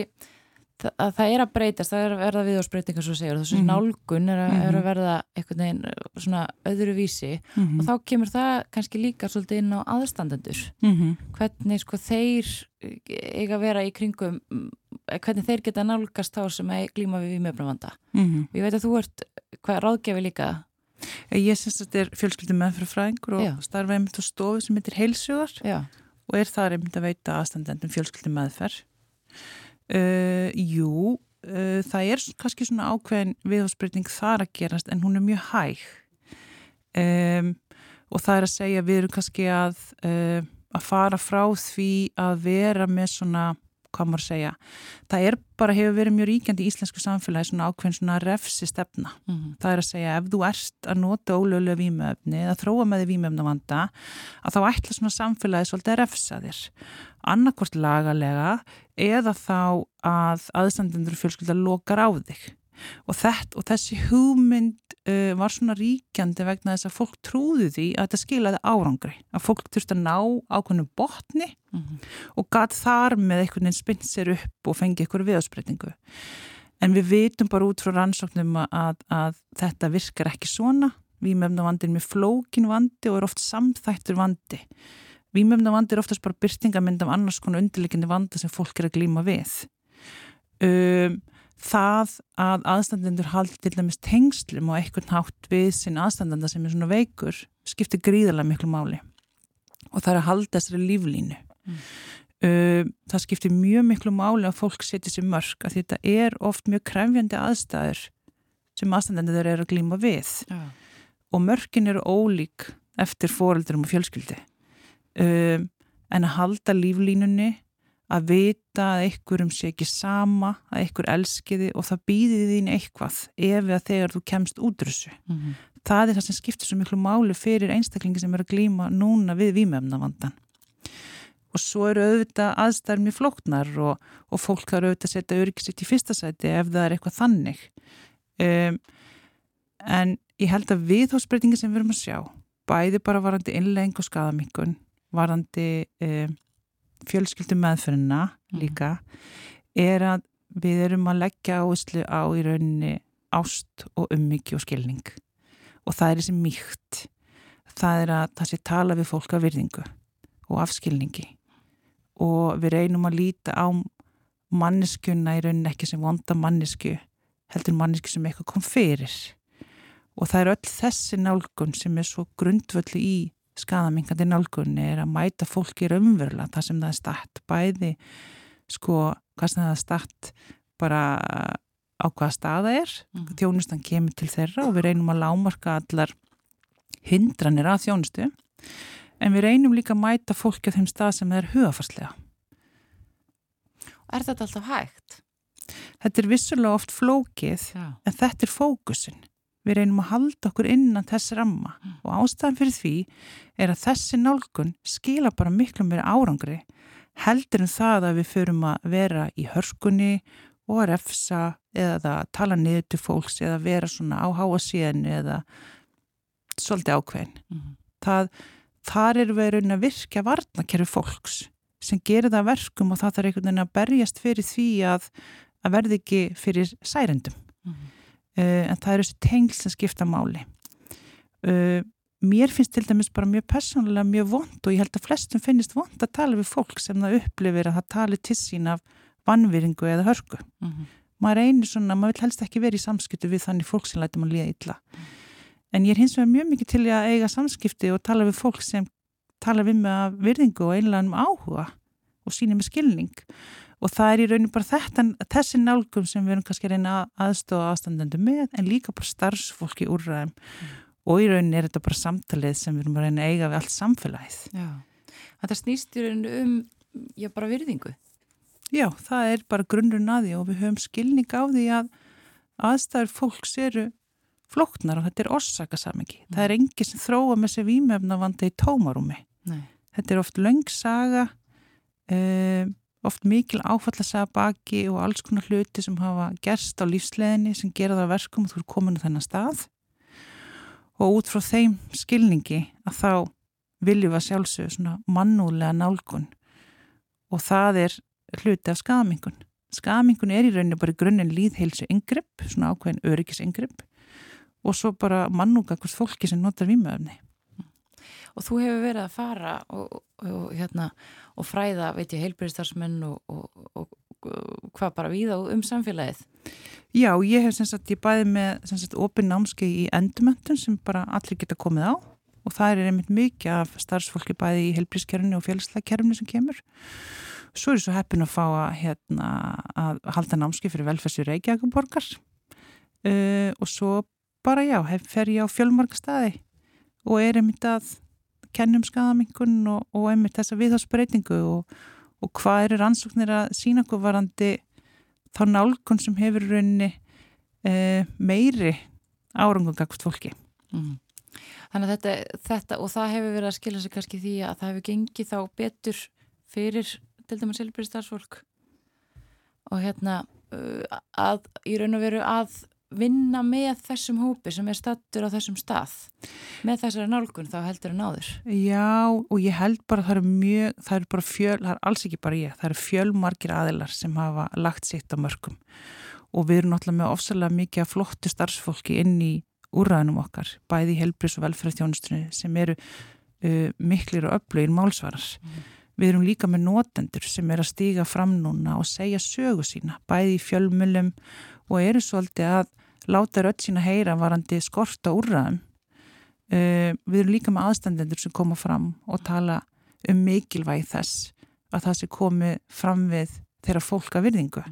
[SPEAKER 1] það, að það er að breytast, það er að verða viðhórsbreytingar svo segur, þessi
[SPEAKER 6] Mhm.
[SPEAKER 1] nálgun er að, er
[SPEAKER 6] Mhm.
[SPEAKER 1] að verða einhvern veginn uh, svona öðru vísi
[SPEAKER 6] mm
[SPEAKER 1] og þá kemur það kannski líka svolítið inn á aðstandendur
[SPEAKER 6] -hmm.
[SPEAKER 1] hvernig sko þeir uh, eiga að vera í kringum mm, hvernig þeir geta nálgast þá sem að glíma við vímöfnavanda
[SPEAKER 6] Mm
[SPEAKER 1] og ég veit að þú ert hvað ráðgjafi líka
[SPEAKER 6] Ég syns að þetta er fjölskyldum meðfrafræðingur og
[SPEAKER 1] Já.
[SPEAKER 6] starfa einmitt á stofu sem heitir heilsugar
[SPEAKER 1] já,
[SPEAKER 6] og er það einmitt að veita aðstandendum fjölskyldum meðferð. Uh, jú, uh, það er kannski svona ákveðin viðhóðsbreyting þar að gerast en hún er mjög hæg. Um, og það er að segja við erum kannski að, uh, að fara frá því að vera með svona, hvað maður að segja, það er bara hefur verið mjög ríkjandi í íslensku samfélagi svona ákveðin svona refsi stefna
[SPEAKER 1] mm
[SPEAKER 6] það er að segja ef þú ert að nota ólögulega vímöfni eða þróa með því vímöfnavanda að þá ætla svona samfélagi svolítið að refsa þér. Annarkvort lagalega eða þá að aðstandendur fjölskylda lokar á þig. Og, þett, og þessi hugmynd uh, var svona ríkjandi vegna þess að fólk trúðu því að þetta skilaði árangri að fólk þurfti að ná ákveðnum botni
[SPEAKER 1] -hmm.
[SPEAKER 6] og gatt þar með einhvern veginn spinn sér upp og fengi einhverju viðásbreytingu. En við vitum bara út frá rannsóknum að, að þetta virkar ekki svona. Vímöfnavandi er með flókin vandi og er oft samþættur vandi. Vímöfnavandi er oftast bara byrtingamind af annars konar undirleikindi vanda sem fólk er að glíma við. Um, það að aðstandendur haldi til dæmis tengslum og einhvern hátt við sinn aðstandanda sem er svona veikur skiptir gríðarlega miklu máli og það er að halda þessari líflínu.
[SPEAKER 1] Mm.
[SPEAKER 6] Uh, það skiptir mjög miklu máli að fólk setja sér mörg að þetta er oft mjög krefjandi aðstæður sem aðstandendur eru að glíma við
[SPEAKER 1] já.
[SPEAKER 6] og mörgin eru ólík eftir foreldurum og fjölskyldi um, en að halda líflínunni að vita að einhverjum sé ekki sama, að einhver elskiði og það býði þín eitthvað ef eða þegar þú kemst út úr þessu.
[SPEAKER 1] Mm -hmm.
[SPEAKER 6] Það er það sem skiptir svo miklu máli fyrir einstaklingi sem eru að glíma núna við vímöfnavandan. Og svo eru auðvitað aðstæður mjög flóknar og, og fólk þarf auðvitað að setja öryggisitt í fyrsta sæti ef það er eitthvað þannig. Um, en ég held að viðhósbreytingi sem við erum að sjá, bæði bara varandi innlegging og skadamingun, varandi um, fjölskyldum meðferðina
[SPEAKER 1] Mhm.
[SPEAKER 6] líka, er að við erum að leggja áherslu á í rauninni ást og ummyggju og skilning. Og það er þessi mýkt. Það er að það sé tala við fólk af virðingu og afskilningi. Og við reynum að líta á manneskjuna í rauninni ekki sem vonda mannesku, heldur mannesku sem eitthvað kom fyrir. Og það er öll þessi nálgun sem er svo grundvöldu í skadamingandi nálgunni er að mæta fólki raunverulega þar sem það er statt bæði sko hvað sem það er statt bara á hvaða staða er
[SPEAKER 1] Mhm.
[SPEAKER 6] þjónustan kemur til þeirra og við reynum að lámarka allar hindranir að þjónustu en við reynum líka að mæta fólki á þeim stað sem er hugafarslega
[SPEAKER 1] er þetta alltaf hægt?
[SPEAKER 6] Þetta er vissulega oft flókið
[SPEAKER 1] Já.
[SPEAKER 6] en þetta er fókusin. Við reynum að halda okkur innan þess ramma og ástæðan fyrir því er að þessi nálgun skila bara miklu meira árangri heldur en það að við förum að vera í hörskunni og að refsa eða að tala niður til fólks eða vera svona á háa síðan eða svolítið ákveðin.
[SPEAKER 1] Mhm.
[SPEAKER 6] Það, þar er við raun að virkja varnakerfi fólks sem gerir það að verkum og það þarf einhvern veginn að berjast fyrir því að, að verði ekki fyrir særendum.
[SPEAKER 1] Mhm.
[SPEAKER 6] Uh, en það eru þessi tengl sem skipta máli. Uh, mér finnst til dæmis bara mjög persónulega mjög vond og ég held að flestum finnist vond að tala við fólk sem það upplifir að það tali til sín af vannviringu eða hörku.
[SPEAKER 1] Mhm.
[SPEAKER 6] Maður reynir svona, maður vil helst ekki vera í samskiptu við þannig fólk sem lætur maður líða illa. En ég er hins vegar mjög mikið til að eiga samskipti og tala við fólk sem tala við af virðingu og einlega um áhuga og síni með skilning. Og það er í rauninu bara þetta, þessi nálgum sem við erum kannski að reyna að aðstofa aðstandendu með en líka bara starfsfólki úrræðum. Og í rauninu er þetta bara samtalið sem við erum að reyna að eiga við allt samfélagið.
[SPEAKER 1] Já. Þetta snýst í rauninu um, já, bara virðingu.
[SPEAKER 6] Já, það er bara grunnurinn að því og við höfum skilning á því að aðstæður fólks eru flóknar og þetta er orsakasamingi. Það er engi sem þróa með sér vímefnavanda í tómarúmi.
[SPEAKER 1] Nei.
[SPEAKER 6] Þetta er oft löng saga, um, oft mikil áfallasaga baki og alls konar hluti sem hafa gerst á lífsleðinni sem gera það að verkum og þú er komin á þennan stað. Og út frá þeim skilningi að þá viljum við að sjálfsögðu svona mannúlega nálgun og það er hluti af skamingun. Skamingun er í rauninu bara grunninn líðheilsu yngripp, svona ákveðin öryggis yngripp og svo bara mannúga hvers fólki sem notar vímöfni.
[SPEAKER 1] Og þú hefur verið að fara og, og, og, hérna, og fræða, heilbyrðistarsmenn og, og hvað bara víða um samfélagið.
[SPEAKER 6] Já, ég hef sem sagt, ég bæði með sem sagt opin námski í endumöntun sem bara allir geta komið á og það er einmitt mikið af starfsfólki bæði í heilbyrðiskerfni og félagslægkerfni sem kemur. Svo er ég svo heppin að fá að, hérna, að halda námski fyrir velferðsvi Reykjavíkuborgar uh, og svo bara já, fer ég á fjölmarka staði og er einmitt að kennum skadamingun og, og einmitt þessa viðhásbreytingu og, og hvað eru rannsóknir að sína okkur varandi þá nálgun sem hefur í rauninni uh, meiri árangum gakt fólki.
[SPEAKER 1] Mm. Þannig að þetta, þetta, og það hefur verið að skilja sig kannski því að það hefur gengið þá betur fyrir til dæmis heilbyrðistarsfólk og hérna að í raun og veru að vinna með þessum hópi sem er stattur á þessum stað. Með þessari nálgun þá heldur en áður.
[SPEAKER 6] Já og ég held bara að það eru mjög, það eru bara fjöl, það er alls ekki bara ég, það eru fjölmargir aðilar sem hafa lagt sitt á mörgum og við erum náttúrulega með ofsalega mikið af flottu starfsfólki inn í úrræðinum okkar, bæði í helbris og velferðstjónustunni sem eru uh, miklir og öflugir málsvarar. Við erum líka með notendur sem er að stíga fram núna og segja sögu sína, bæði í fjölmjölum og eru svolítið að láta rödd sína heyra varandi skorta úrræðum. Uh, við erum líka með aðstandendur sem koma fram og tala um mikilvægi þess að það sé komið fram við þeirra fólk að virðingu.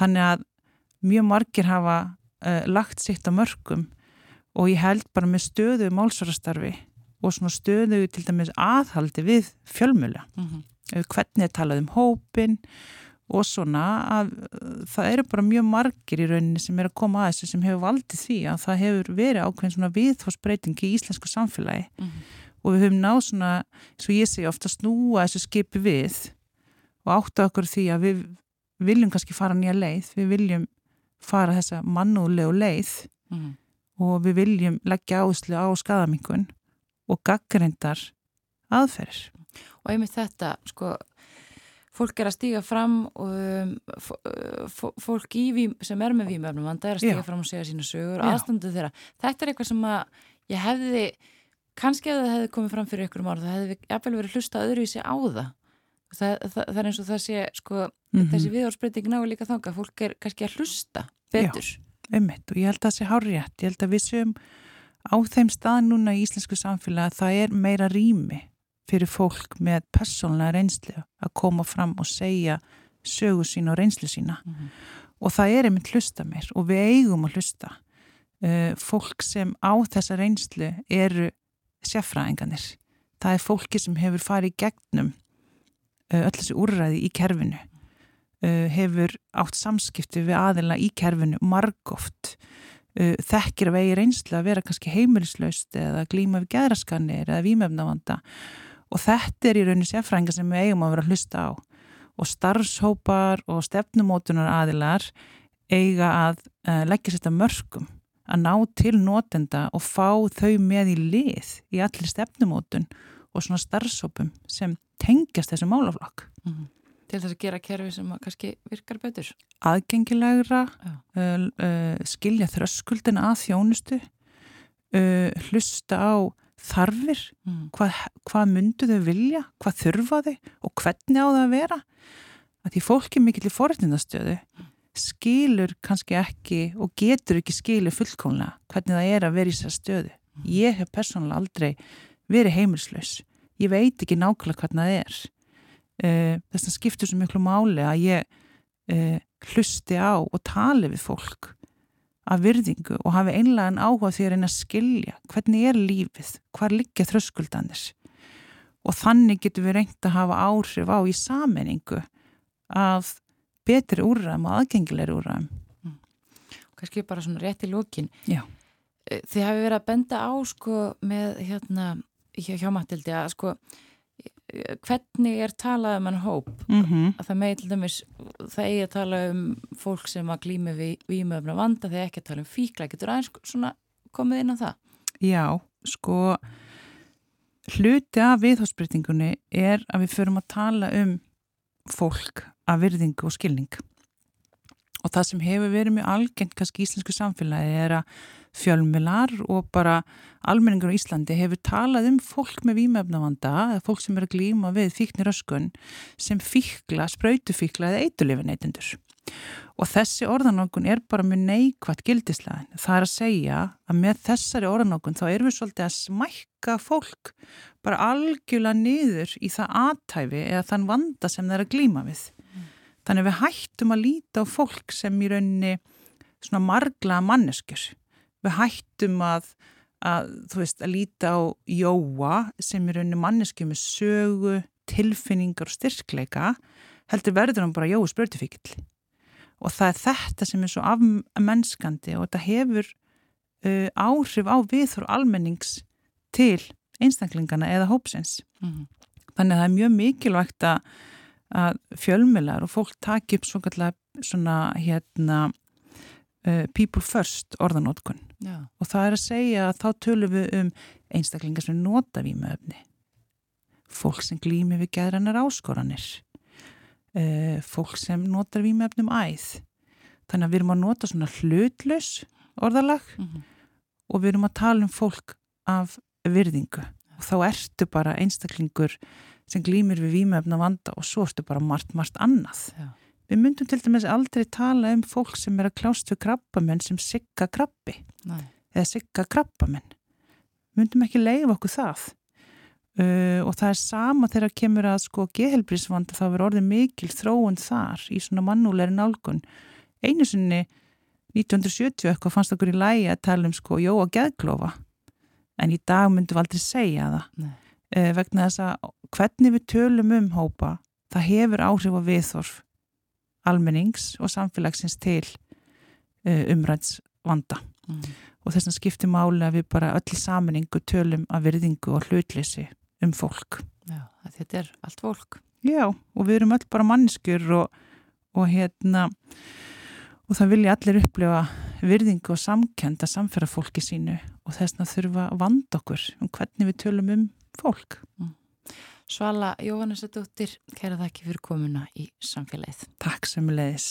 [SPEAKER 6] Þannig að mjög margir hafa uh, lagt sitt á mörgum og ég held bara með stöðu málsvarastarfi og svona stöðu til dæmis aðhaldi við fjölmjöla.
[SPEAKER 1] mm -hmm.
[SPEAKER 6] Hvernig er talað um hópin og svona að uh, það eru bara mjög margir í rauninni sem er að koma að þessu sem hefur valdið því að það hefur verið ákveðin svona viðhósbreyting í íslensku samfélagi
[SPEAKER 1] Mm -hmm.
[SPEAKER 6] og við höfum náð svona, svo ég segi ofta snúa þessu skipi við og átta okkur því að við viljum kannski fara nýja leið, við viljum fara þessa mannúlegu leið
[SPEAKER 1] Mm -hmm.
[SPEAKER 6] og við viljum leggja áherslu á skadamingun og gaggrindar aðferðir.
[SPEAKER 1] og einmitt þetta, sko fólk er að stíga fram og um, fólk í vím, sem er með vímöfnum, það er að stíga
[SPEAKER 6] Já.
[SPEAKER 1] fram og segja sína sögur,
[SPEAKER 6] Já.
[SPEAKER 1] aðstandu þeirra þetta er eitthvað sem að ég hefði kannski ef það hefði komið fram fyrir ykkur ára, það hefði jafnvel verið hlusta öðru í sig á það það, það, það er eins og það sé sko,
[SPEAKER 6] Mhm.
[SPEAKER 1] þessi viðhórsbreyting ná líka þanga, fólk er kannski að hlusta betur
[SPEAKER 6] Einmitt, og ég held að það sé hárrétt, ég held að við séum á þeim stað núna í íslensku samfélagi að það er meira rými fyrir fólk með persónlega reynslu að koma fram og segja sögu sína og reynslu sína.
[SPEAKER 1] Mhm.
[SPEAKER 6] og það er einmitt hlusta mér og við eigum að hlusta. Uh, fólk sem á þessa reynslu eru sérfræðinganir það er fólki sem hefur farið gegnum uh, öll þessi úrræði í kerfinu. Uh, hefur átt samskipti við aðila í kerfinu margóft þekkir að vegi reynslu að vera kannski heimilislaust eða glíma við geðraskanir eða vímefnavanda og þetta er í rauninni sérfrænga sem við eigum að vera að hlusta á og starfshópar og stefnumótunar aðilar eiga að uh, leggja sér þetta mörgum að ná til notenda og fá þau með í lið í allir stefnumótun og svona starfshópum sem tengjast þessu málaflokk.
[SPEAKER 1] Mm -hmm. Til þess að gera kerfi sem kannski virkar betur.
[SPEAKER 6] Aðgengilegra, uh, uh, skilja þröskuldina að þjónustu, hlusta á þarfir, mm. hvað, hvað myndu þau vilja, hvað þurfa þau og hvernig á það að vera. Að því fólki mikill í forrætnindastöðu mm skilur kannski ekki og getur ekki skilur fullkónlega hvernig það er að vera í þessar stöðu. Ég hef persónulega aldrei verið heimilslaus. Ég veit ekki nákvæmlega hvernig það er. Uh, þess að skiptur svo miklu máli að ég uh, hlusti á og tali við fólk af virðingu og hafi einlega en áhuga því að reyna að skilja hvernig er lífið, hvað liggja þröskuldanir og þannig getur við reynd að hafa áhrif á í sammenningu að betri úrræðum og aðgengilegri úrræðum. Mm.
[SPEAKER 1] Kannski bara svona rétt í lókin.
[SPEAKER 6] Já.
[SPEAKER 1] Þið hafi verið að benda á sko með hérna hjá, hjá Matildi að sko hvernig er talað um hann hóp
[SPEAKER 6] mm -hmm.
[SPEAKER 1] að það með til dæmis það eigi að tala um fólk sem að glými við výmöfna vanda þegar ekki að tala um fíkla getur aðeins svona komið inn á það?
[SPEAKER 6] Já, sko hluti af viðhósbreytingunni er að við förum að tala um fólk af virðingu og skilning og það sem hefur verið mjög algengt kannski í íslensku samfélagi er að fjölmilar og bara almenningur á Íslandi hefur talað um fólk með výmefnavanda eða fólk sem er að glíma við fíknir öskun sem fíkla, sprautufíkla eða eitulifin og þessi orðanókun er bara mjög neikvægt gildislega það er að segja að með þessari orðanókun þá erum við svolítið að smækka fólk bara algjörlega niður í það aðtæfi eða þann vanda sem það er að glíma við. Þannig við hættum að líta á fólk sem í rauninni svona margla manneskjur. Við hættum að, að, veist, að líta á jóa sem í rauninni manneskjur með sögu, tilfinningar og styrkleika heldur verður hann bara jói spröðufíkil. Og það er þetta sem er svo afmennskandi og þetta hefur uh, áhrif á viðhóru almennings til einstaklingana eða hópsins. Mm -hmm. Þannig að það er mjög mikilvægt að fjölmilar og fólk taki upp svona hérna uh, people first orðanótkun
[SPEAKER 1] Já.
[SPEAKER 6] og það er að segja að þá tölum við um einstaklingar sem nota výmöfni fólk sem glými við gæðrannar áskoranir uh, fólk sem notar výmöfnum æð þannig að við erum að nota svona hlutlaus orðalag mm -hmm. og við erum að tala um fólk af virðingu og þá ertu bara einstaklingur sem glýmir við výmöfna vanda og svo ertu bara margt, margt annað.
[SPEAKER 1] Já.
[SPEAKER 6] Við myndum til dæmis aldrei tala um fólk sem er að klást við krabbamenn sem sigga krabbi
[SPEAKER 1] Nei.
[SPEAKER 6] eða sigga krabbamenn. Myndum ekki leiða okkur það. Uh, og það er sama þegar kemur að sko gehelbrísvanda þá verður orðið mikil þróun þar í svona mannúleiri nálgun. Einu sinni 1970 eitthvað fannst okkur í lægi að tala um sko jóa geðklofa en í dag myndum við aldrei segja það. Uh, vegna þess að hvernig við tölum um hópa, það hefur áhrif á viðþorf almennings og samfélagsins til uh, umræts vanda
[SPEAKER 1] Mm.
[SPEAKER 6] og þess að skipti máli að við bara öll saminningu tölum að virðingu og hlutleysi um fólk.
[SPEAKER 1] Já, þetta er allt fólk.
[SPEAKER 6] Já, og við erum öll bara mannskjur og, og hérna og það vilja allir upplifa virðingu og samkend að samfæra fólki sínu og þess að þurfa að vanda okkur um hvernig við tölum um fólk.
[SPEAKER 1] Svala Jóhannesadóttir, kæra þakki fyrir komuna í samfélagið.
[SPEAKER 6] Takk sem leiðis.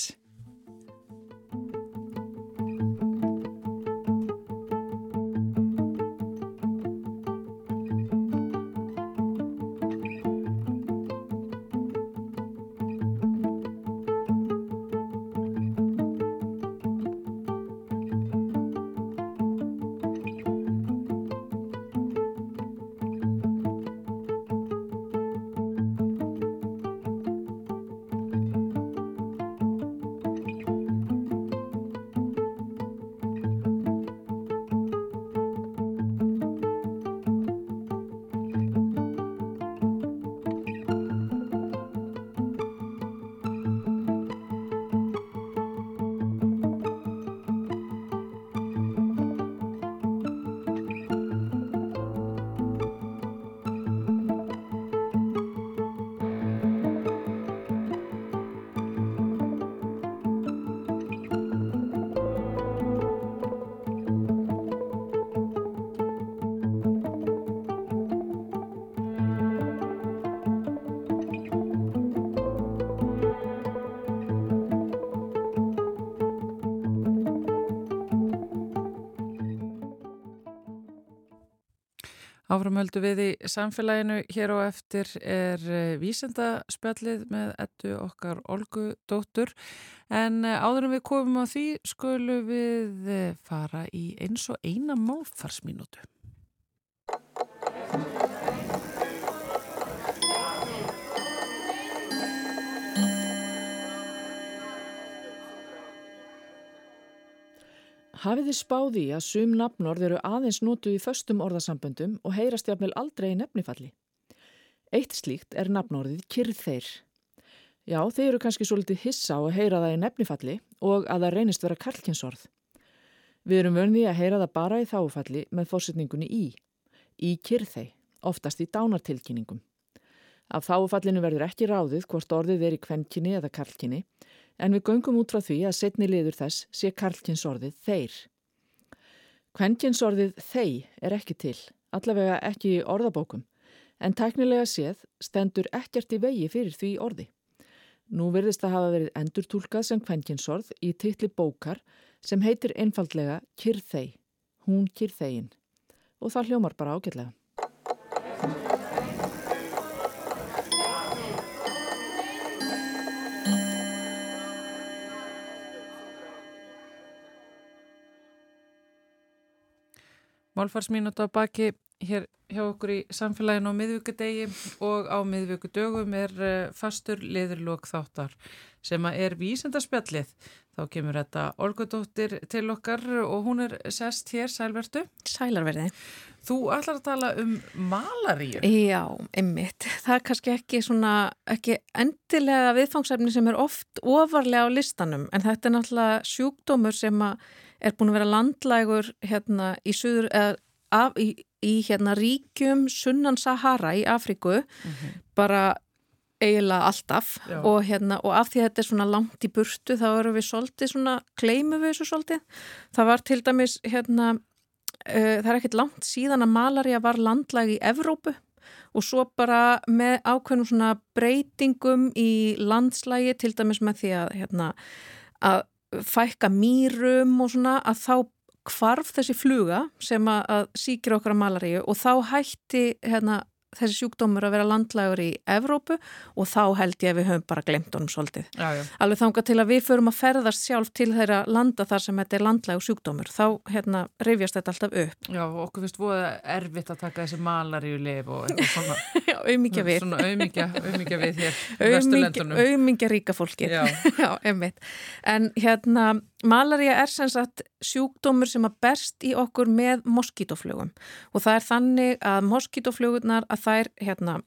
[SPEAKER 2] Áframhöldu við í samfélaginu hér og eftir er eh, vísendaspjallið með ettu okkar Olgu dóttur en eh, áður en við komum á því skulum við eh, fara í eins og eina málfarsminútu.
[SPEAKER 7] Hafið þið spáði að sum nafnorð eru aðeins notuð í föstum orðasamböndum og heyrast jafnvel aldrei í nefnifalli. Eitt slíkt er nafnorðið kyrþeir. Já, þeir eru kannski svolítið hissa á að heyra það í nefnifalli og að það reynist vera karlkinsorð. Við erum vörnið að heyra það bara í þáfalli með fórsetningunni í. Í kyrþei, oftast í dánartilkynningum. Af þáfallinu verður ekki ráðið hvort orðið er í kvenkinni eða karlkinni en við göngum út frá því að setni liður þess sé karlkinsorðið þeir. Kvenkinsorðið þei er ekki til, allavega ekki í orðabókum, en tæknilega séð stendur ekkert í vegi fyrir því orði. Nú verðist að hafa verið endurtúlkað sem kvenkinsorð í titli bókar sem heitir einfaldlega kyrþei, hún kyrþegin og það hljómar bara ágætlega.
[SPEAKER 2] Málfarsmínúta á baki hér hjá okkur í samfélaginu á miðvíkudegi og á miðvíkudögum er uh, fastur liðurlokk þáttar sem er vísendarspjallið. Þá kemur þetta Olgudóttir til okkar og hún er sest hér, sælvertu.
[SPEAKER 8] Sælarverði.
[SPEAKER 2] Þú ætlar að tala um malaríu.
[SPEAKER 8] Já, einmitt. Það er kannski ekki svona, ekki endilega viðfangsefni sem er oft ofarlega á listanum en þetta er náttúrulega sjúkdómur sem er búin að vera landlægur hérna í suður, eða af, í, í hérna ríkjum sunnan Sahara í Afriku bara eiginlega alltaf. Og, hérna, og af því að þetta er svona langt í burtu þá erum við svolítið svona, gleymum við þessu svolítið. Það var til dæmis hérna, uh, það er ekkert langt síðan að malaria var landlæg í Evrópu. Og svo bara með ákveðnum svona breytingum í landslægi til dæmis með því að, hérna, að fækka mýrum og svona að þá hvarf þessi fluga sem að síkir okkar að malaríu og þá hætti hérna, þessi sjúkdómur að vera landlægur í Evrópu og þá held ég að við höfum bara glemt honum svolítið.
[SPEAKER 2] Já, já.
[SPEAKER 8] Alveg þanga til að við förum að ferðast sjálf til þeirra landa þar sem þetta er landlægur sjúkdómur. Þá hérna, reyfjast þetta alltaf upp.
[SPEAKER 2] Já, okkur finnst voða erfitt að taka þessi malaríu lif og eitthvað svona.
[SPEAKER 8] Já, auðmíkja við.
[SPEAKER 2] Svona auðmíkja, auðmíkja við hér. í Vesturlöndunum.
[SPEAKER 8] Auðmíkja ríka fólkið.
[SPEAKER 2] Já.
[SPEAKER 8] Já, einmitt. En hérna, malaria er sem sagt sjúkdómur sem að berst í okkur með moskítoflugum og það er þannig að moskítoflugurnar að þær, hérna,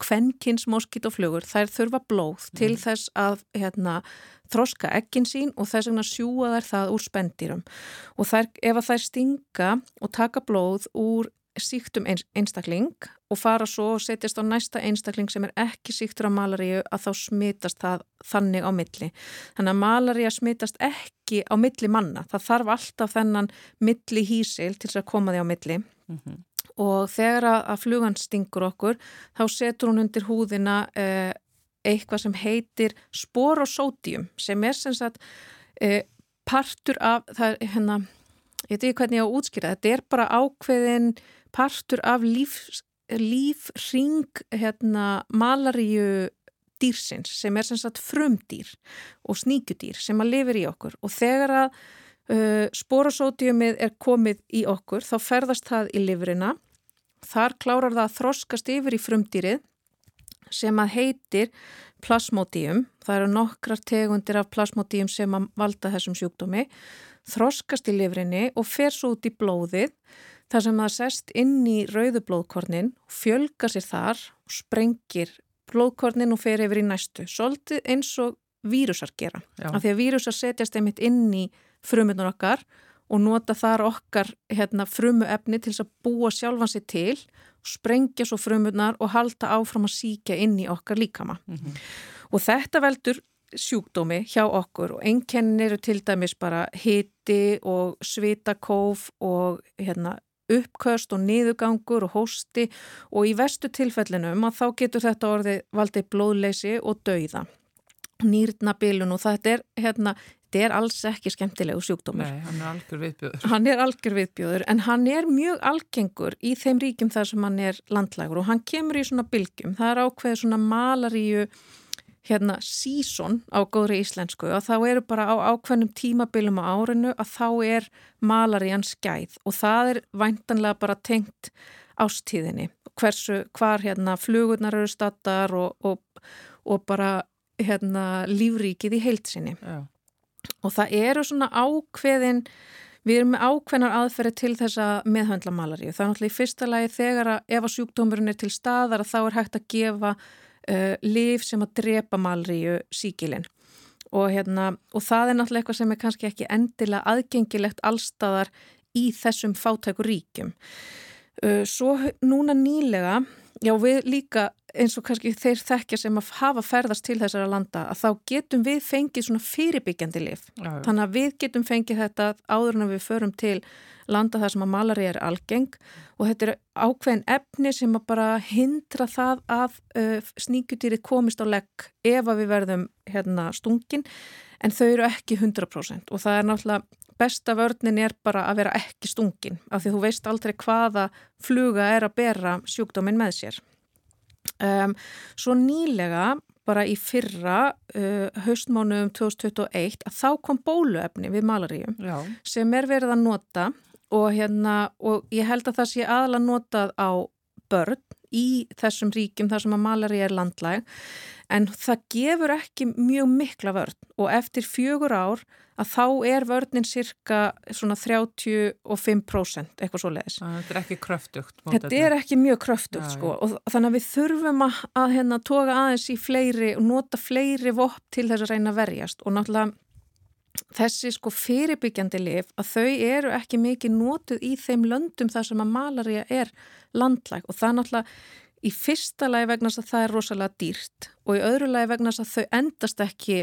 [SPEAKER 8] kvenkins moskítoflugur, þær þurfa blóð til þess að hérna, þroska ekkin sín og þess vegna sjúa þær það úr spendýrum. Og þær, ef að þær stinga og taka blóð úr síktum einstakling og fara svo og setjast á næsta einstakling sem er ekki síktur af malaríu að þá smitast það þannig á milli. Þannig að malaríu smitast ekki á milli manna. Það þarf alltaf þennan milli hísil til þess að koma því á milli og þegar að, flugan stingur okkur þá setur hún undir húðina eh, eitthvað sem heitir sporosódium sem er sem sagt eh, partur af það er hérna ég veit ekki hvernig ég á að útskýra, þetta er bara ákveðin partur af líf, lífring hérna, malaríu dýrsins sem er sem sagt frumdýr og sníkjudýr sem að lifir í okkur. Og þegar að uh, sporosódiumið er komið í okkur þá ferðast það í lifrina. Þar klárar það að þroskast yfir í frumdýrið sem að heitir plasmodium, það eru nokkrar tegundir af plasmodium sem að valda þessum sjúkdómi, þroskast í lifrinni og fer svo út í blóðið þar sem það sest inn í rauðublóðkornin, fjölga sér þar og sprengir blóðkornin og fer yfir í næstu. Svolítið eins og vírusar gera,
[SPEAKER 2] Já.
[SPEAKER 8] af því að vírusar setjast einmitt inn í frumunar okkar og nota þar okkar hérna, frumu efni til þess að búa sjálfan sér til, sprengja svo frumunar og halda áfram að síkja inn í okkar líkama. Og þetta veldur sjúkdómi hjá okkur og einkennin eru til dæmis bara hiti og svitakóf og hérna, uppköst og niðugangur og hósti og í vestu tilfellinum að þá getur þetta orðið valdið blóðleysi og dauða nýrnabilun og þetta er hérna þetta er alls ekki skemmtilegu sjúkdómur.
[SPEAKER 2] Nei, hann er algjör viðbjöður.
[SPEAKER 8] Hann er algjör viðbjóður en hann er mjög algengur í þeim ríkjum þar sem hann er landlægur og hann kemur í svona bylgjum. Það er ákveðið svona malaríu hérna síson á góðri íslensku og þá eru bara á ákveðnum tímabilum á árinu að þá er malarían skæð og það er væntanlega bara tengt ástíðinni. Hversu, hvar hérna flugurnar eru stattar og, og, og bara hérna lífríkið í heilsinni
[SPEAKER 2] Já.
[SPEAKER 8] og það eru svona ákveðin við erum með ákveðnar aðferði til þess að meðhöndla malaríu. Það er náttúrulega í fyrsta lagi þegar að ef að sjúkdómurinn er til staðar að þá er hægt að gefa uh, lif sem að drepa malaríu síkilinn og, hérna, og það er náttúrulega eitthvað sem er kannski ekki endilega aðgengilegt allstaðar í þessum fátæku ríkjum. Uh, svo núna nýlega, já við líka eins og kannski þeir þekkja sem að hafa ferðast til þessara landa að þá getum við fengið svona fyrirbyggjandi lif. Þannig að við getum fengið þetta áður en við förum til landa þar sem að malari er algeng og þetta er ákveðin efni sem að bara hindra það að uh, sníkjutýrið komist á legg ef að við verðum hérna stungin en þau eru ekki 100% og það er náttúrulega besta vörnin er bara að vera ekki stungin af því þú veist aldrei hvaða fluga er að bera sjúkdóminn með sér. Um, svo nýlega, bara í fyrra, uh, haustmánuðum 2021, að þá kom bóluefni við malaríu
[SPEAKER 2] Já,
[SPEAKER 8] sem er verið að nota og, hérna, og ég held að það sé aðalega notað á börn í þessum ríkjum þar sem að malaríu er landlæg en það gefur ekki mjög mikla vörn og eftir fjögur ár að þá er vörnin cirka svona 35% eitthvað svo leiðis.
[SPEAKER 2] þetta er ekki kröftugt.
[SPEAKER 8] Þetta er ekki mjög kröftugt
[SPEAKER 2] Já,
[SPEAKER 8] sko og þannig að við þurfum að, að hérna toga aðeins í fleiri og nota fleiri vopp til þess að reyna að verjast og náttúrulega þessi sko fyrirbyggjandi lif að þau eru ekki mikið notuð í þeim löndum þar sem að malaria er landlæg. Og það er náttúrulega í fyrsta lagi vegna að það er rosalega dýrt og í öðru lagi vegna að þau endast ekki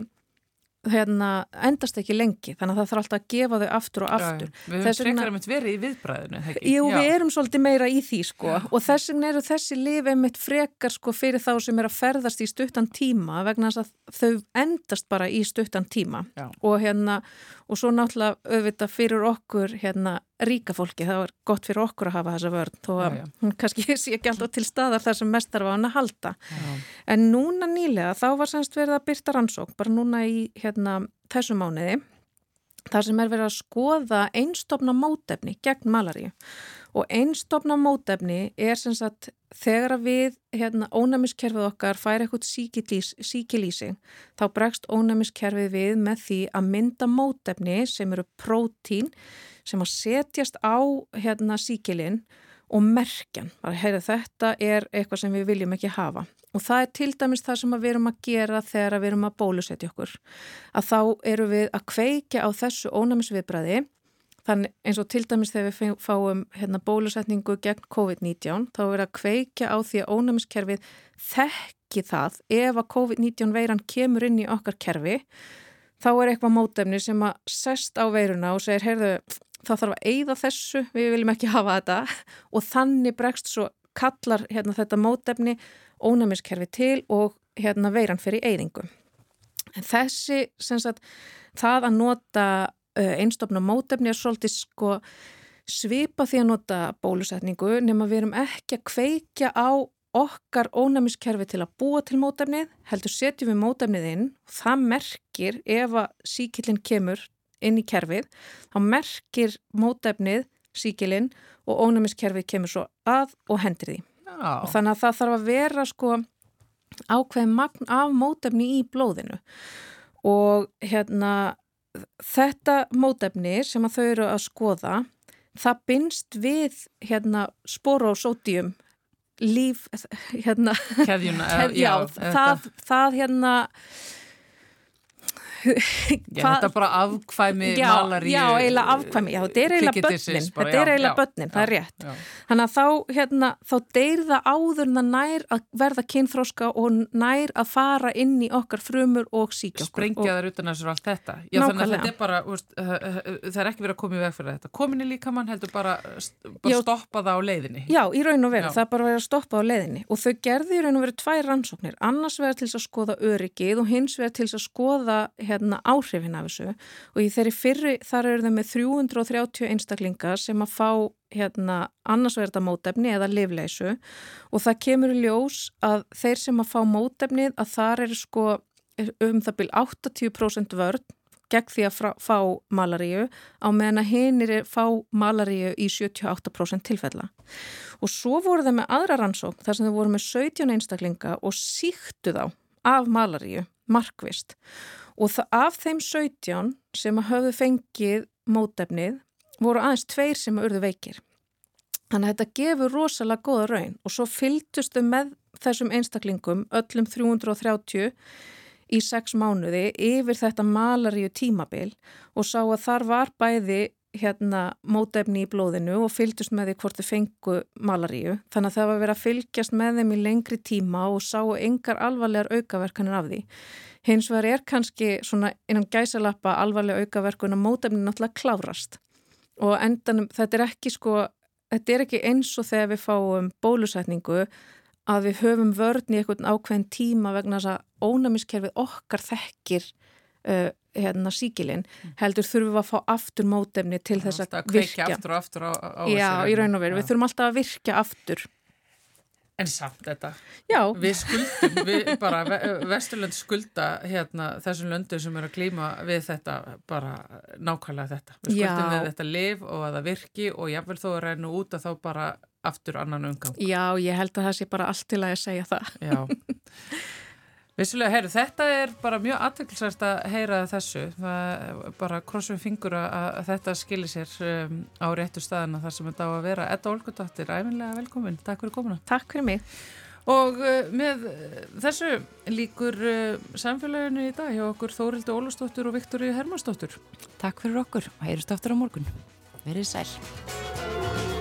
[SPEAKER 8] hérna, endast ekki lengi þannig að það þarf alltaf að gefa þau aftur og aftur.
[SPEAKER 2] Við höfum
[SPEAKER 8] Þess vegna-
[SPEAKER 2] frekar einmitt verið í viðbræðinu?
[SPEAKER 8] Jú,
[SPEAKER 2] Já.
[SPEAKER 8] við erum svolítið meira í því sko. Og þess vegna eru þessi lif einmitt frekar sko fyrir þá sem er að ferðast í stuttan tíma vegna þess að þau endast bara í stuttan tíma. Og hérna og svo náttúrulega auðvitað fyrir okkur hérna ríka fólki, það er gott fyrir okkur að hafa þessa vörn þó að
[SPEAKER 2] Já, já.
[SPEAKER 8] hún kannski sé ekki alltaf til staðar þar sem mest þarf á hann að halda
[SPEAKER 2] Já.
[SPEAKER 8] en núna nýlega þá var semst verið að byrta rannsók bara núna í hérna þessu mánuði þar sem er verið að skoða einstofna mótefni gegn malaríu og einstofna mótefni er sem sagt þegar að við hérna, ónæmiskerfið okkar fær eitthvað síkilís, síkilísing þá bregst ónæmiskerfið við með því að mynda mótefni sem eru prótín sem að setjast á hérna, síkilinn og merkjan, að heyra þetta er eitthvað sem við viljum ekki hafa. Og það er til dæmis það sem við erum að gera þegar við erum að bólusetja okkur. Að þá eru við að kveikja á þessu ónæmisviðbræði þannig eins og til dæmis þegar við fáum hérna, bólusetningu gegn COVID-19 þá er verið að kveikja á því að ónæmiskerfið þekki það. Ef að COVID-19 veiran kemur inn í okkar kerfi þá er eitthvað mótefni sem að sest á veiruna og segir, heyrðu, það þarf að eyða þessu, við viljum ekki hafa þetta og þannig bregst svo kallar hérna, þetta mótefni ónæmiskerfi til og hérna, veiran fyrir eyðingu. En þessi, sagt, það að nota uh, einstofna mótefni er svolítið sko svipa því að nota bólusetningu nema við erum ekki að kveikja á okkar ónæmiskerfi til að búa til mótefnið, heldur setjum við mótefnið inn og það merkir ef að síkillin kemur inn í kerfið, þá merkir mótefnið síkilinn og ónæmiskerfið kemur svo að og hendur því.
[SPEAKER 2] Já.
[SPEAKER 8] Og þannig að það þarf að vera sko ákveðin magn af mótefni í blóðinu og hérna þetta mótefni sem að þau eru að skoða það binst við hérna sporósódium líf hérna
[SPEAKER 2] Keðjuna,
[SPEAKER 8] Kef, já, það, það hérna
[SPEAKER 2] Þetta er bara afkvæmi
[SPEAKER 8] já,
[SPEAKER 2] malaríu
[SPEAKER 8] já, eiginlega afkvæmi, já, þetta er eiginlega börnin,
[SPEAKER 2] bara,
[SPEAKER 8] þetta er eiginlega börnin, það er rétt.
[SPEAKER 2] já.
[SPEAKER 8] Þannig að þá, hérna, þá deyr það áður en það nær að verða kynþróska og nær að fara inn í okkar frumur og síkja okkur.
[SPEAKER 2] sprengja þar utan þessu og allt þetta. Já, þannig að
[SPEAKER 8] Nákvæmlega.
[SPEAKER 2] þetta er bara, úst, uh, uh, það er ekki verið að koma í veg fyrir þetta. Komin í líkamann heldur bara, bara stoppa það á leiðinni.
[SPEAKER 8] Já, í raun og veru, það er bara verið að stoppa á leiðinni. Og þau gerði í raun og veru tvær rannsóknir, annars verið til að skoða öryggið og hins verið til að skoða hérna, áhrifin af þessu. Og í þeirri fyrri þar eru þau með 330 einstaklingar sem að fá hérna, annarsverða mótefni eða livleisu og það kemur í ljós að þeir sem að fá mótefnið að þar eru sko um það byrj 80% vörn gegn því að frá, fá malaríu á meðan að hinnir fá malaríu í 78% tilfella. Og svo voru það með aðra rannsókn þar sem þau voru með 17 einstaklinga og síktu þá af malaríu, markvist. Og af þeim 17 sem hafðu fengið mótefnið voru aðeins tveir sem urðu veikir. Þannig að þetta gefur rosalega goða raun og svo fylgdustu með þessum einstaklingum öllum 330 í sex mánuði yfir þetta malaríu tímabil og sá að þar var bæði hérna mótefni í blóðinu og fylgdust með því hvort þau fengu malaríu. Þannig að það var verið að fylgjast með þeim í lengri tíma og sá engar alvarlegar aukaverkanir af því. Hins vegar er kannski svona innan gæsalappa alvarlega aukaverkun að mótefni náttúrulega klárast og endanum þetta er ekki sko, þetta er ekki eins og þegar við fáum bólusetningu að við höfum vörn í einhvern ákveðin tíma vegna þess að ónæmiskerfið okkar þekkir uh, hérna síkilinn, heldur þurfum við að fá aftur mótefni til þess að virkja.
[SPEAKER 2] kveikja aftur og aftur á, á
[SPEAKER 8] Já, í raun og veru,
[SPEAKER 2] Já.
[SPEAKER 8] við þurfum alltaf að virkja aftur.
[SPEAKER 2] En samt þetta,
[SPEAKER 8] Já,
[SPEAKER 2] við skuldum, við bara, Vesturlönd skulda hérna þessum löndu sem eru að glíma við þetta, bara nákvæmlega þetta. Við skuldum
[SPEAKER 8] Já.
[SPEAKER 2] við þetta liv og að það virki og jáfnvel þó að reynu út að þá bara aftur annan umgang.
[SPEAKER 8] já, ég held að það sé bara allt til að ég segja það.
[SPEAKER 2] Já. Vissulega, heyru, þetta er bara mjög aðtöklusvært að heyra þessu. Það bara krossum fingur að, þetta skilir sér um, á réttu staðina þar sem þetta á að vera. Edda Olgudóttir, æfinlega velkomin. Takk fyrir komuna.
[SPEAKER 8] Takk fyrir mig.
[SPEAKER 2] Og uh, með uh, þessu líkur uh, samfélaginu í dag hjá okkur Þórildi Ólastóttur og Viktori Hermannsdóttur.
[SPEAKER 1] Takk fyrir okkur og heyrjumst aftur á morgun. Verið sæl.